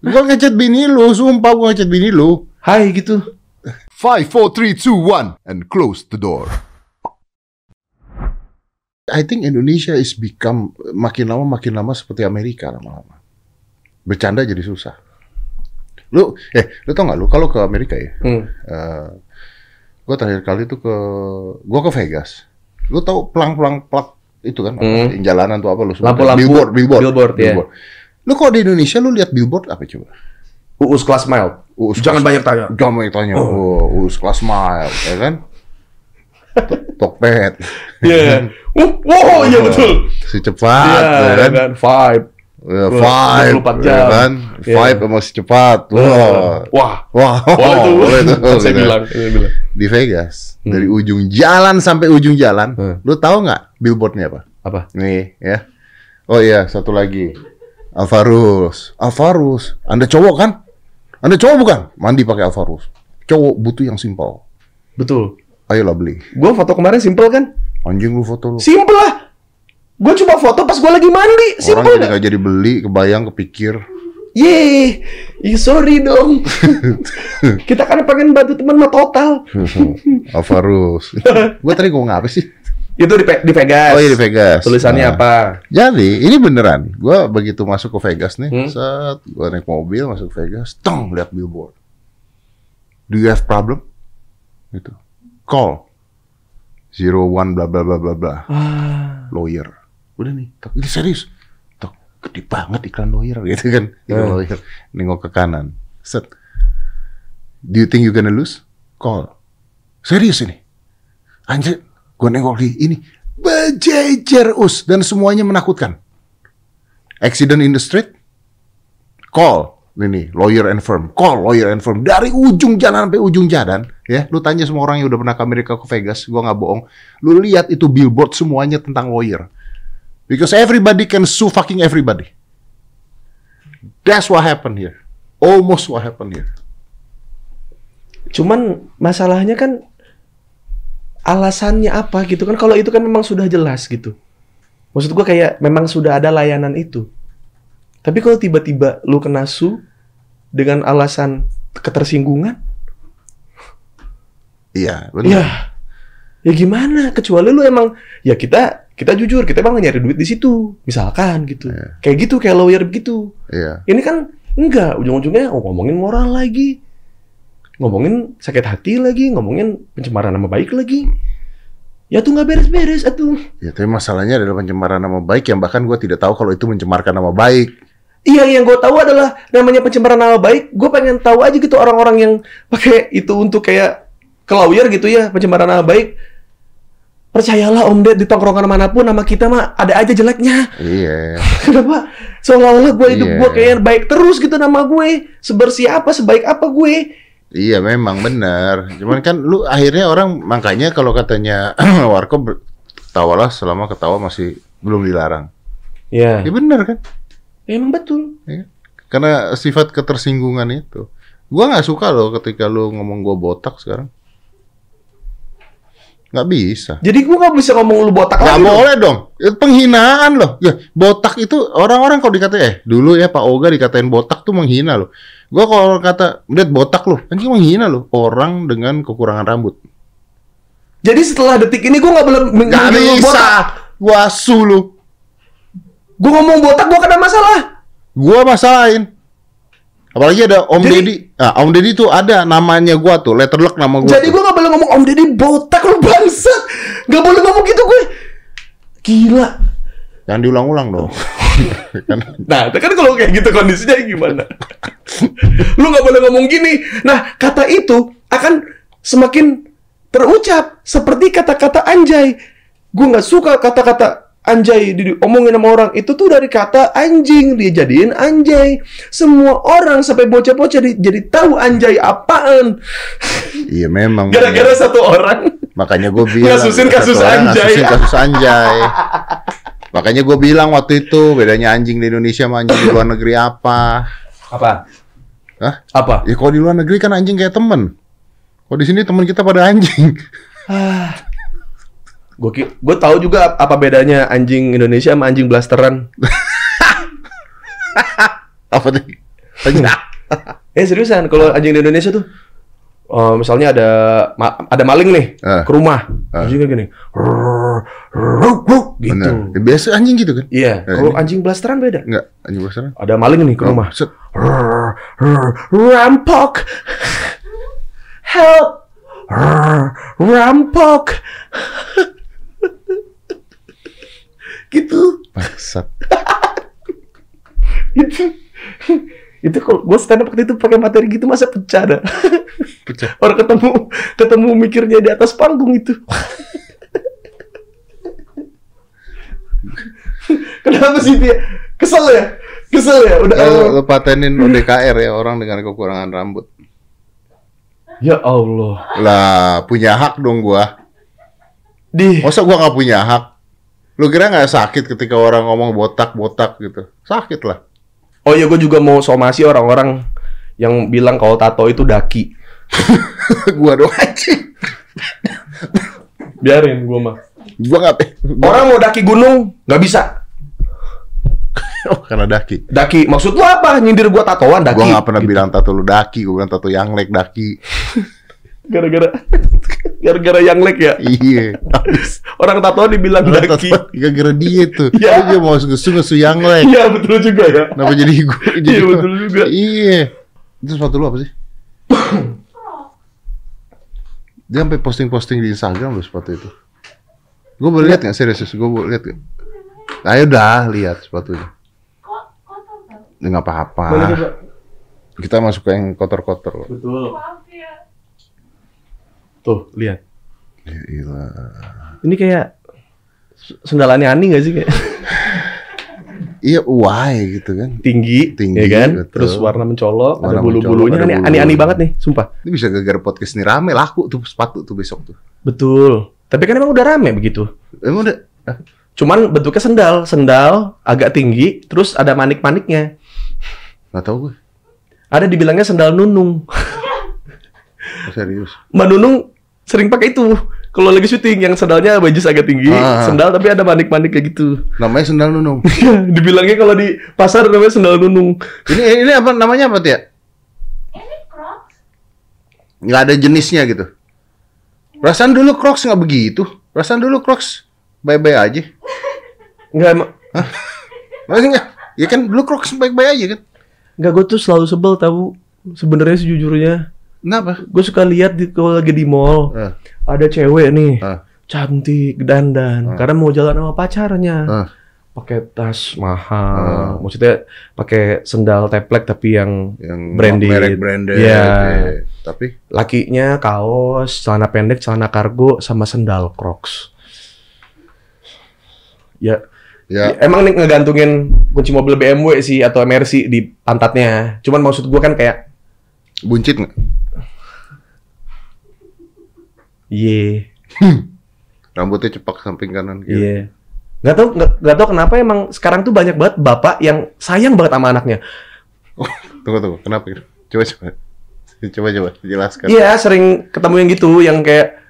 Gua ngechat bini lu, sumpah gua ngechat bini lu. Hai gitu. Five, four, three, two, one, and close the door. I think Indonesia is become makin lama makin lama seperti Amerika lama-lama. Bercanda jadi susah. Lu, eh, lu tau gak lu kalau ke Amerika ya? Hmm. eh gue terakhir kali tuh ke, gue ke Vegas. Lu tau pelang-pelang plak itu kan? Hmm. yang jalanan tuh apa lu? sebutnya? Lampu-lampu. Billboard, billboard, Billboard, ya. Lu kalau di Indonesia lu lihat billboard apa coba? Uus kelas mild. Uus Jangan kelas- banyak tanya. Jangan banyak tanya. Oh, Uus kelas mile, ya kan? Tok- Tokped. Iya. Uh, wow, iya betul. Si cepat, Iya, ya kan? kan? Five. Ya, Wah, five, 24 ya kan? Iya. Five masih cepat. Wah, Wah. wah, Wah itu. itu, Saya bilang, bilang. di Vegas Hmm. dari ujung jalan sampai ujung jalan, Hmm. lu tahu nggak billboardnya apa? Apa? Nih, ya. Oh iya, satu lagi. Alvarus. Alvarus. Anda cowok kan? Anda cowok bukan? Mandi pakai Alvarus. Cowok butuh yang simpel. Betul. Ayolah beli. Gua foto kemarin simple kan? Anjing lu foto lu. Simple lah. Gue cuma foto pas gue lagi mandi. Orang Simple jadi dah. nggak jadi beli, kebayang, kepikir. Yeay. Ih, sorry dong. Kita kan pengen bantu teman mah total. Alvarus. Gua tadi ngomong apa sih? Itu di, Pe- di Vegas. Oh iya di Vegas. Tulisannya Nah, apa? Jadi ini beneran. Gua begitu masuk ke Vegas nih, Hmm. set, gua naik mobil masuk Vegas, tong lihat billboard. Do you have problem? Gitu. Call. Zero one bla bla bla bla bla. Ah. Lawyer. Udah nih, ini serius. Tok, gede banget iklan lawyer gitu kan. Iklan Hmm. lawyer. Nengok ke kanan. Set. Do you think you gonna lose? Call. Serius ini. Anjir, gua nengok di ini. Berjejer us dan semuanya menakutkan. Accident in the street? Call. Ini, lawyer and firm. Call lawyer and firm. Dari ujung jalan sampai ujung jalan. Ya, lu tanya semua orang yang udah pernah ke Amerika ke Vegas. Gua nggak bohong. Lu lihat itu billboard semuanya tentang lawyer. Because everybody can sue fucking everybody. That's what happened here. Almost what happened here. Cuman masalahnya kan alasannya apa gitu kan? Kalau itu kan memang sudah jelas gitu. Maksud gua kayak memang sudah ada layanan itu. Tapi kalau tiba-tiba lu kena su dengan alasan ketersinggungan, Iya, ya benar. ya gimana? Kecuali lu emang ya kita kita jujur kita emang nyari duit di situ, misalkan gitu. Iya. Kayak gitu kayak lawyer begitu. Iya. Ini kan enggak, ujung-ujungnya oh, ngomongin moral lagi. Ngomongin sakit hati lagi, ngomongin pencemaran nama baik lagi. Ya tuh nggak beres-beres atuh. Ya, tapi masalahnya adalah pencemaran nama baik yang bahkan gue tidak tahu kalau itu mencemarkan nama baik. Iya, yang gue tahu adalah namanya pencemaran nama baik. Gue pengen tahu aja gitu orang-orang yang pakai itu untuk kayak ke lawyer gitu ya, pencemaran nama baik. Percayalah Om Ded di tongkrongan mana pun nama kita mah ada aja jeleknya. Iya. Kenapa? Seolah-olah gue hidup Iya. gue kayak baik terus gitu nama gue. Sebersih apa, sebaik apa gue. Iya memang benar. Cuman kan lu akhirnya orang makanya kalau katanya Warkop ber- ketawalah selama ketawa masih belum dilarang. Ya, Ya benar kan? emang betul. Ya. Karena sifat ketersinggungan itu. Gua nggak suka loh ketika lu ngomong gua botak sekarang. Nggak bisa. Jadi gue nggak bisa ngomong lu botak Nggak lagi. dong. boleh dong. Itu penghinaan loh. Ya, botak itu orang-orang kalau dikatain eh dulu ya Pak Oga dikatain botak tuh menghina loh. Gua kalau kata lihat botak loh, anjing menghina loh orang dengan kekurangan rambut. Jadi setelah detik ini gue nggak boleh Gak lu bisa. botak. Gua su lu. Gue ngomong botak gue kena masalah. Gua masalahin. Apalagi ada Om Jadi- Deddy. Nah, Om Deddy tuh ada namanya gua tuh, letterlock nama gua. Jadi tuh. gue nggak boleh ngomong Om Deddy botak lu bangsat. Nggak boleh ngomong gitu gue. Gila. Jangan diulang-ulang dong. kan Nah, kan kalau kayak gitu kondisinya gimana? lu nggak boleh ngomong gini. Nah, kata itu akan semakin terucap seperti kata-kata anjay. Gue nggak suka kata-kata anjay diomongin sama orang itu tuh dari kata anjing dia jadiin anjay. Semua orang sampai bocah-bocah di- jadi tahu anjay apaan. Iya memang. Gara-gara satu orang. Makanya gue bilang Ngasusin kasus anjay. ngasusin kasus anjay. Makanya gue bilang waktu itu bedanya anjing di Indonesia sama anjing di luar negeri apa? Apa? Hah? Apa? Ya kalau di luar negeri kan anjing kayak temen. Kalau di sini temen kita pada anjing. Ah. Gue gue tahu juga apa bedanya anjing Indonesia sama anjing blasteran. apa tuh? Eh seriusan, kalau anjing di Indonesia tuh eh, misalnya ada ma- ada maling nih Ah. ke rumah, Ah. anjingnya gini, "Rrrr, rrrr, rrrr," gitu. Bener. Ya, biasa anjing gitu kan? Iya, Eh, kalau anjing blasteran beda. Enggak, anjing besar. Ada maling nih ke rumah. set. Rrrr, Rampok. Help. Rrrr, Rampok. gitu. Bangsat. Gitu. Itu kalau gue stand up waktu itu pakai materi gitu masa pecah dah. Pecah. Orang ketemu ketemu mikirnya di atas panggung itu. Kenapa sih dia? Kesel ya? Kesel ya? Udah Lo, lo patenin ODKR ya orang dengan kekurangan rambut. Ya Allah. Lah, punya hak dong gua. Di Masa gua nggak punya hak? Lu kira nggak sakit ketika orang ngomong botak-botak gitu? Sakit lah. Oh iya, gue juga mau somasi orang-orang yang bilang kalau tato itu daki. gua doang anjing. Biarin gue mah. Gua nggak gua- Orang mau daki gunung nggak bisa. oh, karena daki. Daki, maksud lu apa? Nyindir gua tatoan daki. Gua nggak pernah Gitu. bilang tato lu daki, gua bilang tato yang lek daki. Gara-gara gara-gara yang lek ya. Iya. Orang tatoan dibilang daki. Gara-gara dia tuh. Iya. Dia mau ngesu-ngesu yang lek. Iya betul juga ya. Kenapa jadi? Jadi Iya betul juga. Iya. Itu sepatu lu apa sih? Dia sampai posting-posting di Instagram loh sepatu itu. Gue boleh lihat nggak serius? Gue boleh lihat nggak? Ayo dah lihat sepatunya. Ya, nggak apa-apa. Kita masuk ke yang kotor-kotor. Betul. Tuh, lihat. Ya, Gila. Ini kayak sendalannya Ani gak sih kayak Iya, why gitu kan? tinggi, Tinggi, ya kan? betul. Terus warna mencolok, Warna ada bulu-bulunya, bulu-bulunya. ani-ani banget nih, sumpah. Ini bisa gara-gara podcast ini rame laku tuh sepatu tuh besok tuh. Betul. Tapi kan emang udah rame begitu. Emang udah ah, Cuman bentuknya sendal, sendal agak tinggi, terus ada manik-maniknya. nggak tahu gue. Ada dibilangnya sendal nunung. Serius. Mbak Nunung sering pakai itu. Kalau lagi syuting yang sendalnya bajis agak tinggi, Ah. sendal tapi ada manik-manik kayak gitu. Namanya sendal nunung. Dibilangnya kalau di pasar namanya sendal nunung. ini ini apa namanya apa Tia? Nggak ada jenisnya gitu. Perasaan dulu Crocs nggak begitu. Perasaan dulu Crocs bye-bye aja. Enggak emang Masih nggak? Ya kan dulu Crocs bye-bye aja kan. enggak gue tuh selalu sebel tahu sebenarnya sejujurnya. Kenapa? Gue suka lihat di kalau lagi di mall Eh, ada cewek nih eh, cantik dandan karena mau jalan sama pacarnya. eh. Pakai tas mahal, maksudnya pakai sendal teplek tapi yang Yang Branded. merek branded. Iya. eh. Tapi lakinya kaos, celana pendek, celana kargo sama sendal Crocs. Ya, ya emang nih ngegantungin kunci mobil BMW sih atau Mercy di pantatnya. Cuman maksud gua kan kayak buncit nggak? Iya, Rambutnya cepak samping kanan gitu. iya. Gak tau, gak, gak tau kenapa emang sekarang tuh banyak banget bapak yang sayang banget sama anaknya. Tunggu tunggu, kenapa gitu? Coba coba. Coba coba jelaskan. Iya, sering ketemu yang gitu, yang kayak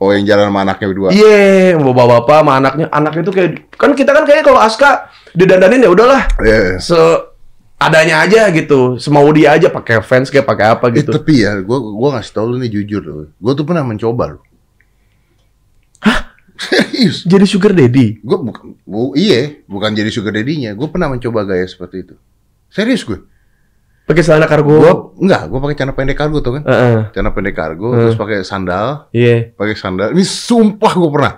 Oh yang jalan sama anaknya berdua. Iya, bapak-bapak sama anaknya, anaknya tuh kayak kan kita kan kayak kalau Aska didandanin ya udahlah, Iya. se adanya aja gitu, semau dia aja pakai fans kayak pakai apa Eh, gitu. tapi ya, gua gua ngasih tau lu nih jujur loh. Gua tuh pernah mencoba loh. Hah? Serius? Jadi sugar daddy. Gue bukan, bu, iya, bukan jadi sugar daddy-nya. Gue pernah mencoba gaya seperti itu. Serius gue. Pakai celana kargo. Gue enggak, gue pakai celana pendek kargo tuh kan. Heeh. Celana pendek kargo, Hmm. terus pakai sandal, Iya. pakai sandal. Ini sumpah gue pernah.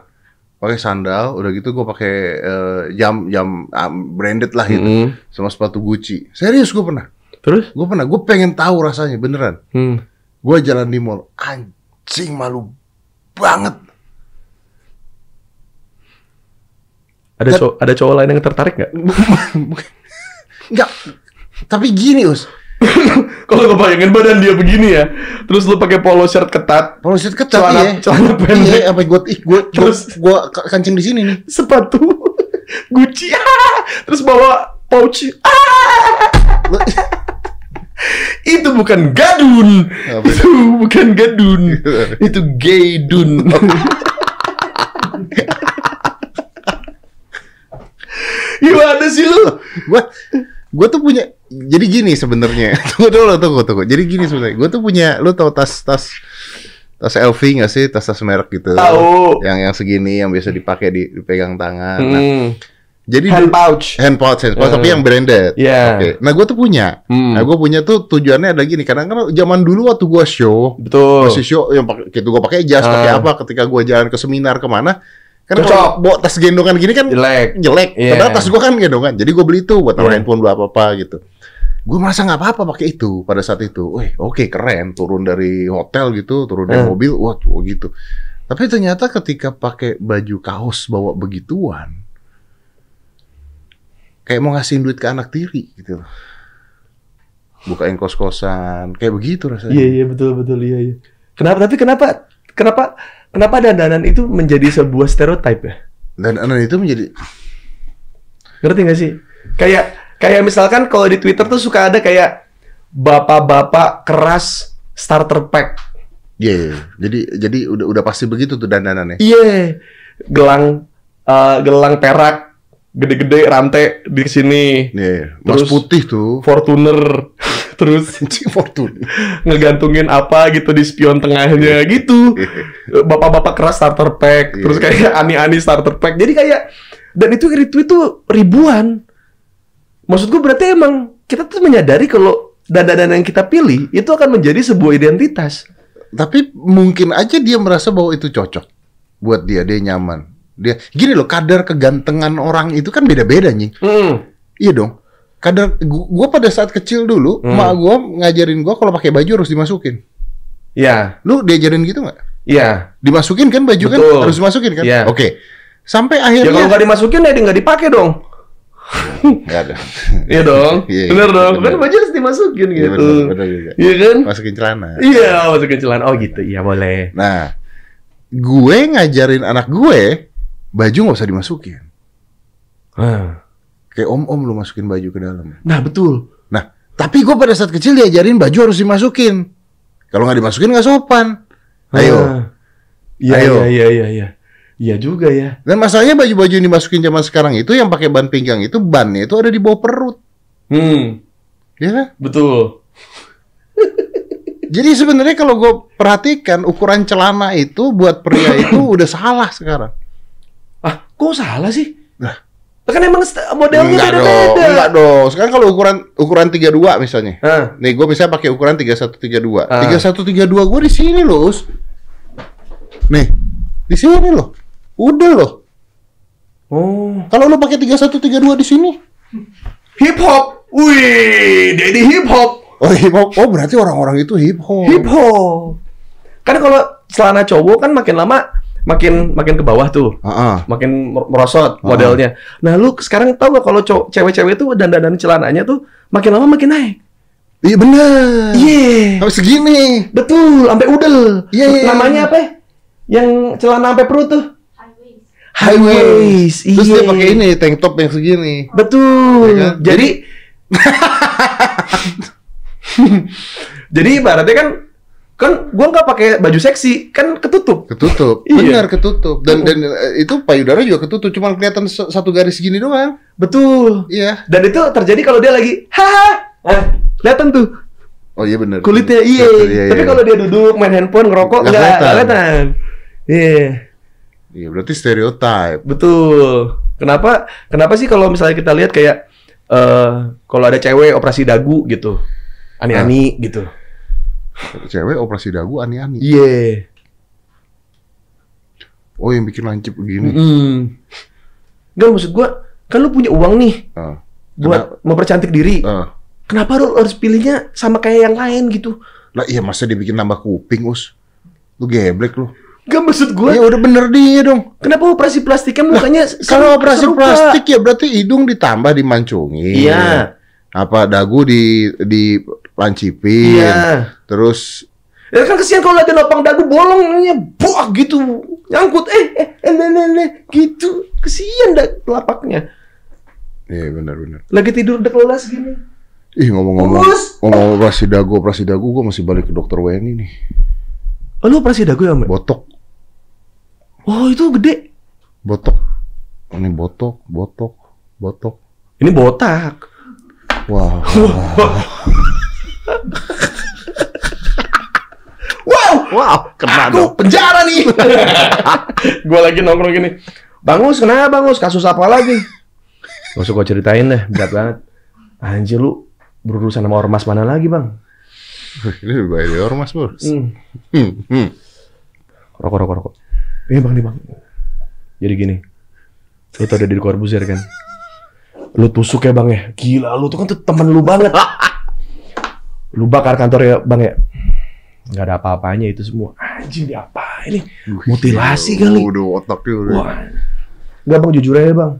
Pakai sandal, udah gitu gue pakai eh, jam jam ah, branded lah gitu, Mm-mm. sama sepatu Gucci. Serius gue pernah. Terus? Gue pernah. Gue pengen tahu rasanya beneran. Hmm. Gue jalan di mall, anjing malu banget. Ada cowok ada cowok lain yang tertarik nggak? Enggak. Tapi gini, Us. Kalau gue bayangin badan dia begini ya, terus lu pakai polo shirt ketat, Kalau shit ketat celana iya. celana pendek, Iya, apa gue ih gue Terus- gue kancing di sini nih. sepatu Gucci, ah! terus bawa pouch. Ah! Itu bukan gadun. Apa? Itu bukan gadun. itu gay dun. Gimana sih lu? Gue tuh punya jadi gini sebenarnya tunggu dulu tunggu tunggu jadi gini sebenarnya gue tuh punya lu tau tas tas tas LV nggak sih tas tas merek gitu Tahu. yang yang segini yang biasa dipakai di dipegang tangan nah, Hmm. jadi Hand pouch. hand pouch hand pouch Hmm. tapi yang branded Iya. oke nah gue tuh punya Hmm. nah gue punya tuh tujuannya ada gini kadang kan zaman dulu waktu gue show Betul. masih show yang pakai gitu gue pakai jas Ah. pakai apa ketika gue jalan ke seminar ke mana kan Cocok. kalau bawa tas gendongan gini kan Jelek. jelek. Iya. Padahal tas gue kan gendongan. Jadi gue beli itu buat taruh Iya. handphone buat apa-apa gitu. Gue merasa nggak apa-apa pakai itu pada saat itu. Wih, oke keren. Turun dari hotel gitu, turun dari Hmm. mobil, wah gitu. Tapi ternyata ketika pakai baju kaos bawa begituan, kayak mau ngasihin duit ke anak tiri gitu loh. Bukain kos-kosan, kayak begitu rasanya. Iya iya betul betul iya iya. Kenapa tapi kenapa kenapa kenapa dandanan itu menjadi sebuah stereotip ya? Dan anak itu menjadi Ngerti gak sih? Kayak kayak misalkan kalau di Twitter tuh suka ada kayak bapak-bapak keras starter pack. Iya, iya. jadi jadi udah udah pasti begitu tuh dandanannya. Iya. Gelang eh, gelang perak gede-gede rantai di sini. Iya, mas Terus- putih tuh. Fortuner terus Fortune. ngegantungin apa gitu di spion tengahnya gitu. Bapak-bapak keras starter pack, Iya. terus kayak ani-ani starter pack. Jadi kayak dan itu retweet tuh ribuan. Maksud gue berarti emang kita tuh menyadari kalau dandanan yang kita pilih itu akan menjadi sebuah identitas. Tapi mungkin aja dia merasa bahwa itu cocok buat dia, dia nyaman. Dia gini loh, kadar kegantengan orang itu kan beda-beda nih. Hmm. Iya dong. Kadar gua, gua pada saat kecil dulu, Hmm. mak gua ngajarin gua kalau pakai baju harus dimasukin. Ya, Lu diajarin gitu nggak? ya. Dimasukin kan baju kan Betul. harus dimasukin kan? Iya. Oke. Sampai Ya kalau akhirnya nggak dimasukin ya nggak dipakai dong. nggak ada. Iya dong. Iya, bener iya, dong. bener. Kan baju harus dimasukin Iya, gitu. bener, bener juga. Iya kan? Masukin celana. Iya, masukin celana. Oh gitu. Iya boleh. Nah, gue ngajarin anak gue baju nggak usah dimasukin. Kayak om-om lu masukin baju ke dalam. Nah betul. Nah, tapi gue pada saat kecil diajarin baju harus dimasukin. Kalau nggak dimasukin nggak sopan. Ayo. Ah. Iya, Ayo. iya, iya, iya, iya. Iya juga ya. Dan masalahnya baju-baju yang dimasukin zaman sekarang itu yang pakai ban pinggang itu bannya itu ada di bawah perut. Hmm, Ya kan? betul. Jadi sebenarnya kalau gue perhatikan ukuran celana itu buat pria itu udah salah sekarang. Ah, kok salah sih? Kan emang modelnya enggak dong, beda-beda. enggak dong. Sekarang kalau ukuran ukuran 32 misalnya. Ah, Nih gue bisa pakai ukuran 3132. Ah. 3132 gue di sini loh. Us. Nih, di sini loh. Udah loh. oh, Kalau lo pakai 3132 di sini. hip hop. Wih, Daddy hip hop. Oh, hip hop. Oh, berarti orang-orang itu hip hop. Hip hop. Kan kalau celana cowok kan makin lama makin makin ke bawah tuh. Heeh. makin mer- merosot Ah. modelnya. Nah, lu sekarang tahu gak kalau cewek-cewek tuh dandanan celananya tuh makin lama makin naik. Iya bener. Iya. Sampai segini. Betul, sampai udel. Iya, iya, Namanya iya. apa? ya? Yang celana sampai perut tuh? High waist. Terus iya. dia pakai ini tank top yang segini. Betul. Iya kan? Jadi Jadi ibaratnya kan kan gua nggak pakai baju seksi, kan ketutup. Ketutup. Iya. Benar ketutup. Dan dan eh, itu payudara juga ketutup, cuma kelihatan satu garis gini doang. Betul. Iya. Dan itu terjadi kalau dia lagi haha. Eh, kelihatan tuh Oh iya benar. kulitnya iya. Iya, Tapi iya. kalau dia duduk main handphone ngerokok Nggak kelihatan. Iya, Iya, berarti stereotip. betul. Kenapa? Kenapa sih kalau misalnya kita lihat kayak eh kalau ada cewek operasi dagu gitu, ani-ani gitu. Cewek operasi dagu ani-ani. Iya. Oh, yang bikin lancip begini. Mm. Gak maksud gua, kan lu punya uang nih Ah. buat mempercantik diri. Ah. Kenapa lu harus pilihnya sama kayak yang lain gitu? Lah iya masa dibikin nambah kuping, Us? Lu geblek lu. Gak maksud gua, Ya udah bener dia dong. kenapa operasi plastiknya mukanya Kalau seru- operasi serupa? plastik ya berarti hidung ditambah dimancungin. Iya. Apa dagu di di lancipin. Iya. Terus Ya kan kesian kalau lagi nopang dagu bolongnya buah gitu. Nyangkut. Eh eh eh ne, gitu. Kesian dah telapaknya Iya benar benar. lagi tidur udah kelas gini Ih ngomong-ngomong ngomong operasi dagu operasi dagu gue masih balik ke dokter WNI nih. oh lu operasi dagu ya mbak? Botok. Oh itu gede. Botok. Ini botok botok botok. ini botak. Wow. Wow, Wow, kena aku dong. penjara nih. gue lagi nongkrong gini. Bangus, kenapa Bangus? Kasus apa lagi? Gak usah gue ceritain deh, berat banget. Anjir lu berurusan sama ormas mana lagi bang? Ini lebih baik dari ormas, bos. Hmm. Hmm, hmm. Rokok, rokok, rokok. Ini bang, nih bang. Jadi gini, lu tau ada di Corbuzier kan? Lu tusuk ya bang ya? Gila, lu tuh kan tuh temen lu banget. Lu bakar kantor ya bang ya? Nggak ada apa-apanya itu semua. Anjing, di apa ini? Mutilasi kali. Udah otaknya udah. Wah. Enggak bang, jujur aja bang.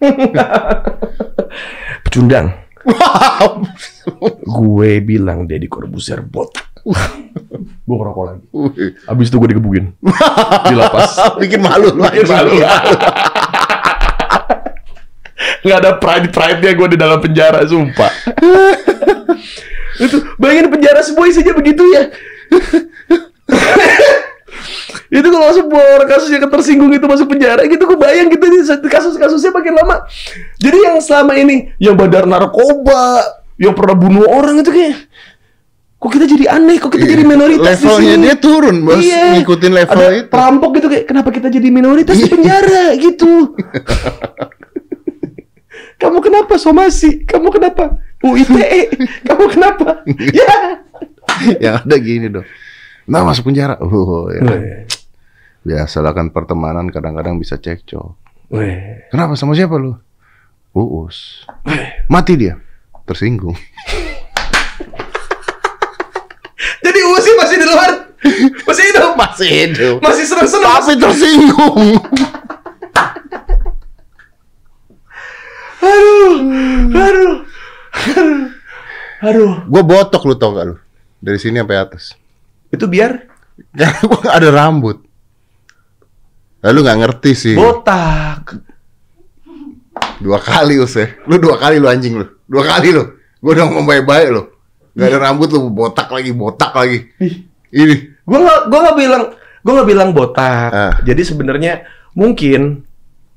Pecundang. gue bilang Deddy Corbuzier botak. gue ngerokok lagi. Abis itu gue digebukin. Di lapas. Bikin malu lu. Bikin malu. Nggak ada pride-pride-nya gue di dalam penjara, sumpah. Itu bayangin penjara semua isinya begitu ya. itu kalau semua orang kasus yang tersinggung itu masuk penjara gitu gue bayang gitu kasus-kasusnya makin lama jadi yang selama ini yang badar narkoba yang pernah bunuh orang itu kayak kok kita jadi aneh kok kita jadi minoritas di Iya. Levelnya sini dia turun, bos. Iya. Ngikutin level Ada itu. perampok gitu kayak kenapa kita jadi minoritas di penjara gitu. Kamu kenapa somasi? Kamu kenapa UITE? Kamu kenapa? ya. Yang ada gini dong. Nah masuk penjara. Oh, ya. Biasalah kan pertemanan kadang-kadang bisa cekcok. Weh. Kenapa sama siapa lu? Uus. Mati dia. Tersinggung. Jadi Usi masih di luar. Masih hidup. Masih hidup. Masih senang-senang. Tapi tersinggung. Aduh. Aduh. Aduh. Gue botok lu tau gak lu? Dari sini sampai atas. Itu biar Karena gue gak ada rambut. Lalu nggak ngerti sih. botak. Dua kali us ya. Lu dua kali lu anjing lu. Dua kali lu. Gue udah ngomong baik-baik lu. Gak ada rambut lu botak lagi, botak lagi. Ih. Ini. Gue nggak gue nggak bilang gue nggak bilang botak. Ah. Jadi sebenarnya mungkin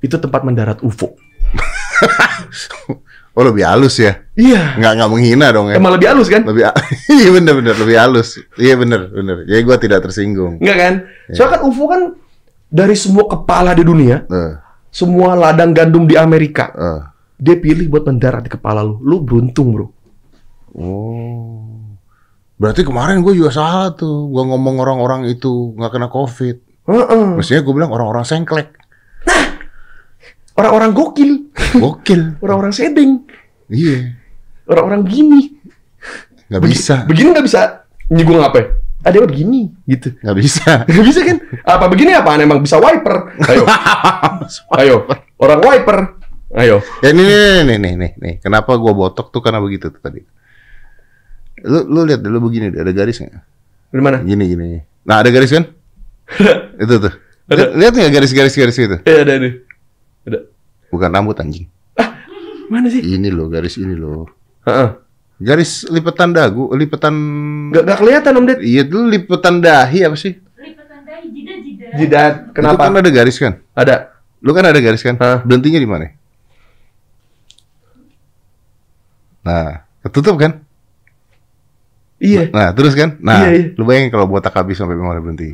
itu tempat mendarat UFO. Oh lebih halus ya. Iya. Nggak nggak menghina dong ya. Emang lebih halus kan? Lebih iya bener bener lebih halus. Iya bener bener. Jadi gue tidak tersinggung. Enggak kan? Iya. Soalnya kan UFO kan dari semua kepala di dunia, Eh, semua ladang gandum di Amerika, eh. dia pilih buat mendarat di kepala lu. Lu beruntung, Bro. Oh. Berarti kemarin gue juga salah tuh. Gue ngomong orang-orang itu nggak kena covid. Heeh. Mestinya gue bilang orang-orang sengklek. Orang-orang gokil, Gokil. orang-orang sedeng, Iya. orang-orang gini. Nggak bisa. Begini nggak bisa nyinggung apa? ya? Ada yang begini, gitu. Nggak bisa. Gak bisa kan? Apa begini apaan emang bisa wiper? Ayo. Ayo. Orang wiper. Ayo. Ya ini nih nih nih nih nih. Kenapa gua botok tuh karena begitu tuh tadi. Lu lu lihat dulu begini ada garis nggak? Dari mana? Gini gini. Nah ada garis kan? itu tuh. Ada. Lihat, nggak garis-garis garis itu? Eh ada nih. Ada. Bukan rambut anjing. Mana sih? Ini loh garis ini loh. Heeh. Garis lipetan dagu, lipetan. Gak, gak kelihatan Om Ded. Iya dulu lipetan dahi apa sih? Lipatan dahi, jidat-jidat. Jidat. Itu Kenapa? kan ada garis kan? Ada. Lu kan ada garis kan? Hah? Berhentinya di mana? Nah, ketutup kan? Iya. Nah, terus kan? Nah, Iya, iya. lu bayangin kalau botak habis sampai mana berhenti.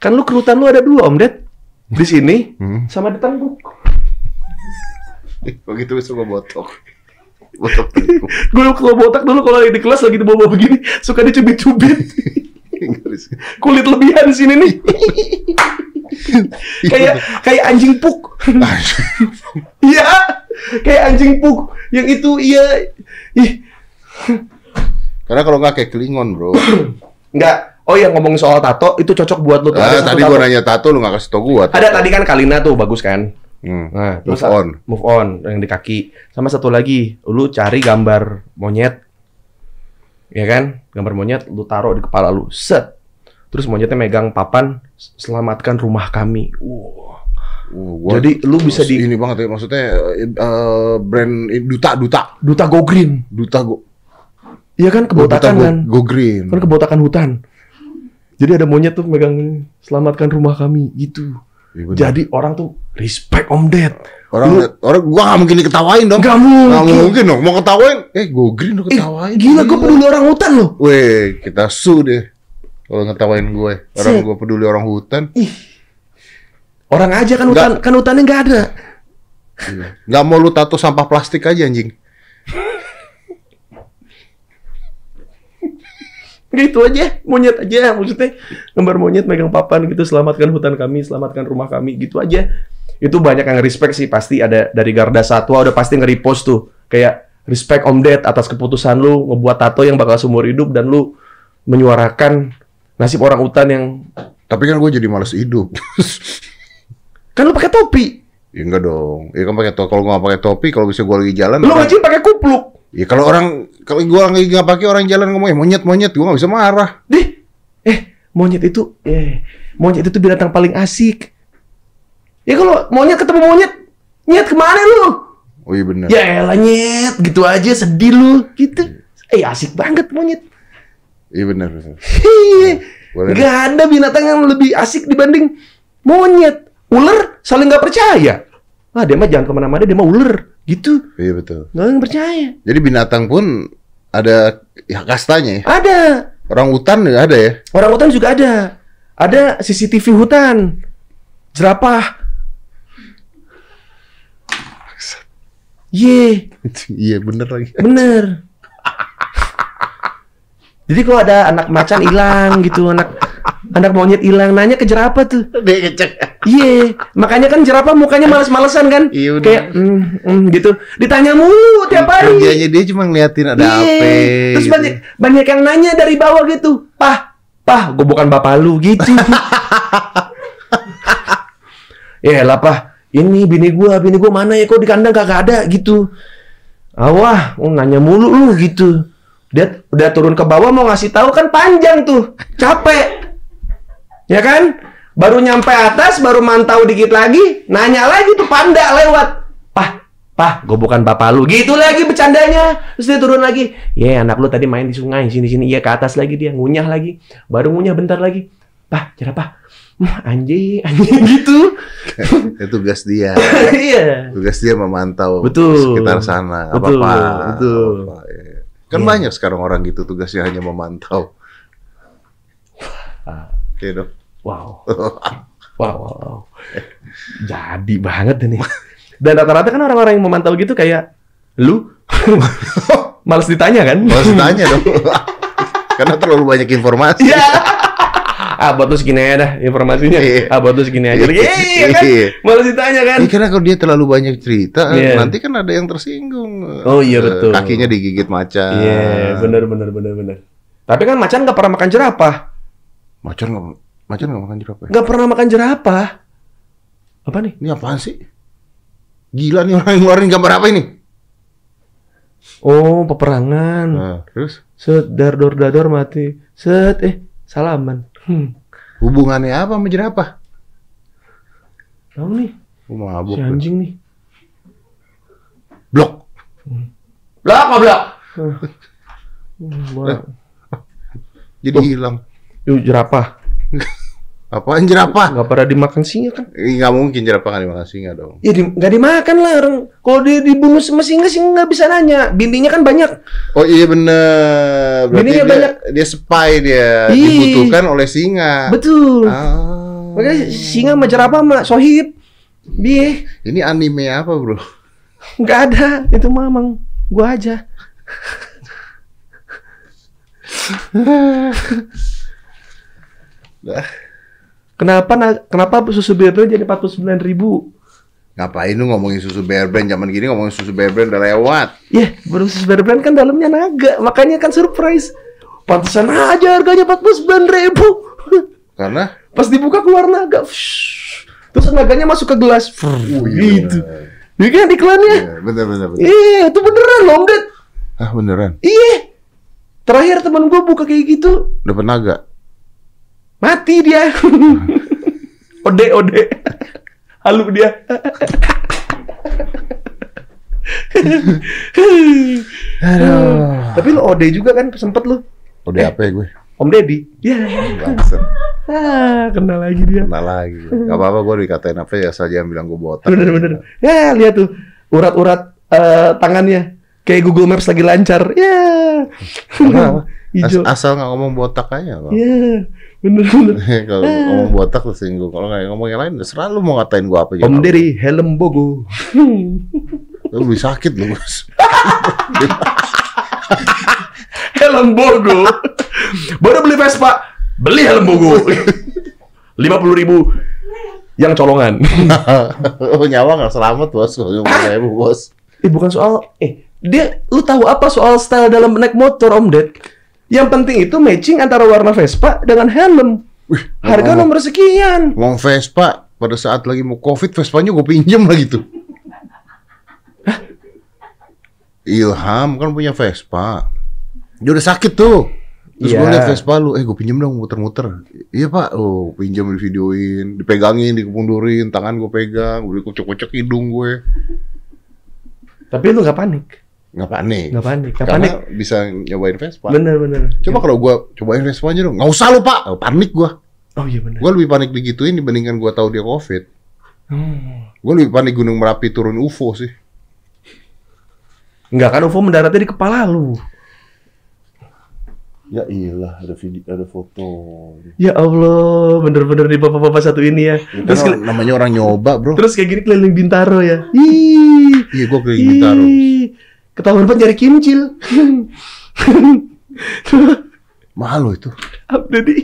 Kan lu kerutan lu ada dua Om Ded. Di sini Hmm. sama di tengguk. Begitu bisa gua botok. Botok tengkuk. Gue kalau botak dulu kalau di kelas lagi bawa begini suka dicubit-cubit. Kulit lebihan sini nih. kayak kayak anjing puk. Iya. kayak anjing puk. Yang itu iya. Ih, Karena kalau nggak kayak klingon, bro. Enggak. Oh yang ngomong soal tato itu cocok buat lu tuh. Ah, Ada satu tadi tato. gua nanya tato lu nggak kasih tau gua. Ada tadi kan Kalina tuh bagus kan. Hmm. Nah, Move on. Move on yang di kaki. Sama satu lagi, lu cari gambar monyet. Ya kan? Gambar monyet lu taruh di kepala lu. Set. Terus monyetnya megang papan, selamatkan rumah kami. Wow. Uh, gua- Jadi lu bisa di- ini banget ya maksudnya eh, brand eh, duta duta Duta Go Green. duta go Iya kan kebotakan duta kan? go, go green. Kan kebotakan hutan. Jadi ada monyet tuh megang selamatkan rumah kami gitu. Bener. Jadi orang tuh respect Om Ded. Orang orang gua gak mungkin diketawain dong. Gak mungkin. Gak mungkin dong. Mau ketawain, eh go green lo Ih, ketawain. gila gue peduli orang hutan loh. Weh, kita su deh. Kalau ngetawain gue, orang gue peduli orang hutan, Ih. Orang aja kan hutan kan hutannya nggak ada. nggak mau lu tato sampah plastik aja anjing. Gitu aja, monyet aja maksudnya gambar monyet megang papan gitu selamatkan hutan kami, selamatkan rumah kami gitu aja. Itu banyak yang respect sih pasti ada dari Garda Satwa udah pasti nge-repost tuh. Kayak respect Om Ded atas keputusan lu ngebuat tato yang bakal seumur hidup dan lu menyuarakan nasib orang hutan yang Tapi kan gue jadi males hidup. kan lu pakai topi. ya enggak dong. Ya kan pakai topi. Kalau nggak pakai topi, kalau bisa gue lagi jalan. Lu aja pakai kupluk. Ya kalau orang kalau gue lagi nggak pakai orang jalan ngomong monyet monyet, gue nggak bisa marah. Deh, eh monyet itu, eh monyet itu binatang paling asik. Ya kalau monyet ketemu monyet, nyet ke mana lu? Oh iya benar. Ya elah nyet, gitu aja sedih lu, gitu. Eh asik banget monyet. Iya benar. benar. Gak ada binatang yang lebih asik dibanding monyet. Ular saling nggak percaya. Ah dia mah jangan ke mana-mana, dia mah ular, gitu. Iya betul. Nggak ada yang percaya. Jadi binatang pun ada ya kastanya ya. Ada. Orang hutan juga ada ya. Orang hutan juga ada. Ada CCTV hutan. Jerapah. Ye, iya bener lagi. bener. Jadi kalau ada anak macan hilang gitu, anak anak monyet hilang, nanya ke jerapah tuh. Dia ngecek. Iya, makanya kan jerapah mukanya males-malesan kan? Iya, udah. Kayak mm, mm, gitu. Ditanya mulu tiap hari. Kerjanya dia cuma ngeliatin ada Iya. apa. Terus gitu. banyak banyak yang nanya dari bawah gitu, pah, pah, gue bukan bapak lu gitu. ya lah pah, ini bini gua, bini gua mana ya kok di kandang kagak ada gitu. Awah, oh, nanya mulu lu gitu. Dia udah turun ke bawah mau ngasih tahu kan panjang tuh, capek. Ya kan? Baru nyampe atas, baru mantau dikit lagi, nanya lagi tuh panda lewat. Pah, pah, gue bukan bapak lu. Gitu lagi bercandanya. Terus dia turun lagi. Ya, anak lu tadi main di sungai, sini-sini. Iya, ke atas lagi dia. Ngunyah lagi. Baru ngunyah bentar lagi. Pah, jerapah. Hmm, anjing, anjing gitu. itu tugas dia. Iya. Tugas dia memantau Betul. sekitar sana. Betul, apa-apa. betul. Nggak apa-apa, iya. Kan Iya. banyak sekarang orang gitu tugasnya hanya memantau. Oke dong. Wow. Wow, wow, wow. Jadi banget ini. Dan rata-rata kan orang-orang yang memantau gitu kayak lu males ditanya kan? Harus tanya dong. Karena terlalu banyak informasi. Iya. ah, buat lu segini aja dah informasinya. Iya. Ah, buat lu segini aja. Iya kan? Iya. Males ditanya kan? Iya, karena kalau dia terlalu banyak cerita, Iya. nanti kan ada yang tersinggung. Oh, iya, Eh, betul. Kakinya digigit macan. Iya, bener bener bener bener. Tapi kan macan nggak pernah makan jerapah. Macan nggak macan nggak makan jerapah. ya? Nggak pernah makan jerapah. Apa nih? Ini apaan sih? Gila nih orang yang ngeluarin gambar apa ini? Oh, peperangan. Nah, terus Set, dar, dor, dador, mati. Set, eh, salaman. Hmm. hubungannya apa sama jerapah? Tahu nih, Oh, mabuk. si anjing nih. Blok. Blok, blok. Hmm, Jadi hilang. Yuk, jerapah. Apaan jerapah? Nggak pada dimakan singa kan? Nggak mungkin jerapah nggak dimakan singa dong. Ya di, nggak dimakan lah orang. Kalau dia dibunuh sama singa, singa nggak bisa nanya. Bininya kan banyak. Oh iya bener. Berarti Bininya dia, banyak. dia spy dia. Ih. Dibutuhkan oleh singa. Betul. Ah. Makanya singa sama jerapah sama sohib. Biye. Ini anime apa bro? Nggak ada. Itu mah emang gua aja. Dah. Kenapa na- kenapa susu bear brand jadi 49 ribu? Ngapain lu ngomongin susu bear brand zaman gini ngomongin susu bear brand udah lewat. Ya, baru susu bear brand kan dalamnya naga. Makanya kan surprise. Pantesan aja harganya 49 ribu. Karena Pas dibuka keluar naga. Fsh. Terus naganya masuk ke gelas. Oh, gitu. Ini kan iklannya. Iya, bener bener bener. Iya, itu beneran loh. Ah beneran. Iya. Terakhir teman gue buka kayak gitu, Dapat naga. Mati dia. ode, ode. Halu dia. Aduh. Tapi lo ode juga kan sempet lu. Udah apa ya gue? Om Deddy. Iya. Bangsat. Ah, kena lagi dia. Kenal lagi. Gak apa-apa gue dikatain apa ya saja yang bilang gue botak. Bener bener. Ya lihat tuh urat-urat eh, tangannya kayak Google Maps lagi lancar. Ya. As- Hijau. asal nggak ngomong botak aja kok. Ya. Bener bener. Kalau ngomong botak tersinggung. Kalau nggak ngomong yang lain, terserah lu mau ngatain gue apa aja. Om Deddy helm bogo. Lu lebih sakit lu, Bos. helm bogo. Baru beli Vespa, beli helm bogo. Lima puluh ribu yang colongan. oh, nyawa nggak selamat, Bos. Kalau ngomong ibu, Bos. Eh bukan soal eh dia lu tahu apa soal style dalam naik motor Om Ded? Yang penting itu matching antara warna Vespa dengan helm. Harga ngomong- nomor sekian. Ngomong Vespa, pada saat lagi mau Covid, Vespanya gue pinjem lagi tuh. Ilham kan punya Vespa. Dia udah sakit tuh. Terus gue Iya. liat Vespa lu, eh gue pinjem dong muter-muter. Iya pak, oh pinjem di videoin, dipegangin, dikemundurin, tangan gue pegang, gue kocok-kocok hidung gue. Tapi lu nggak panik. Nggak panik. Nggak panik. Nggak Karena panik. bisa nyobain Vespa. Bener bener. Coba kalau gue cobain Vespanya dong, nggak usah lu pak, Oh, panik gue. Oh iya bener. Gue lebih panik digituin dibandingkan gue tahu dia Covid. Hmm. Gue lebih panik Gunung Merapi turun UFO sih. Enggak kan UFO mendaratnya di kepala lu. Ya iyalah, ada video, ada foto. Ya Allah, bener-bener nih bapak-bapak satu ini ya. Terus, Terus namanya orang nyoba, bro. terus kayak gini keliling Bintaro ya. Ih. Iya, gue keliling Bintaro. Ketahuan banget nyari kimcil. Mahal loh itu. Jadi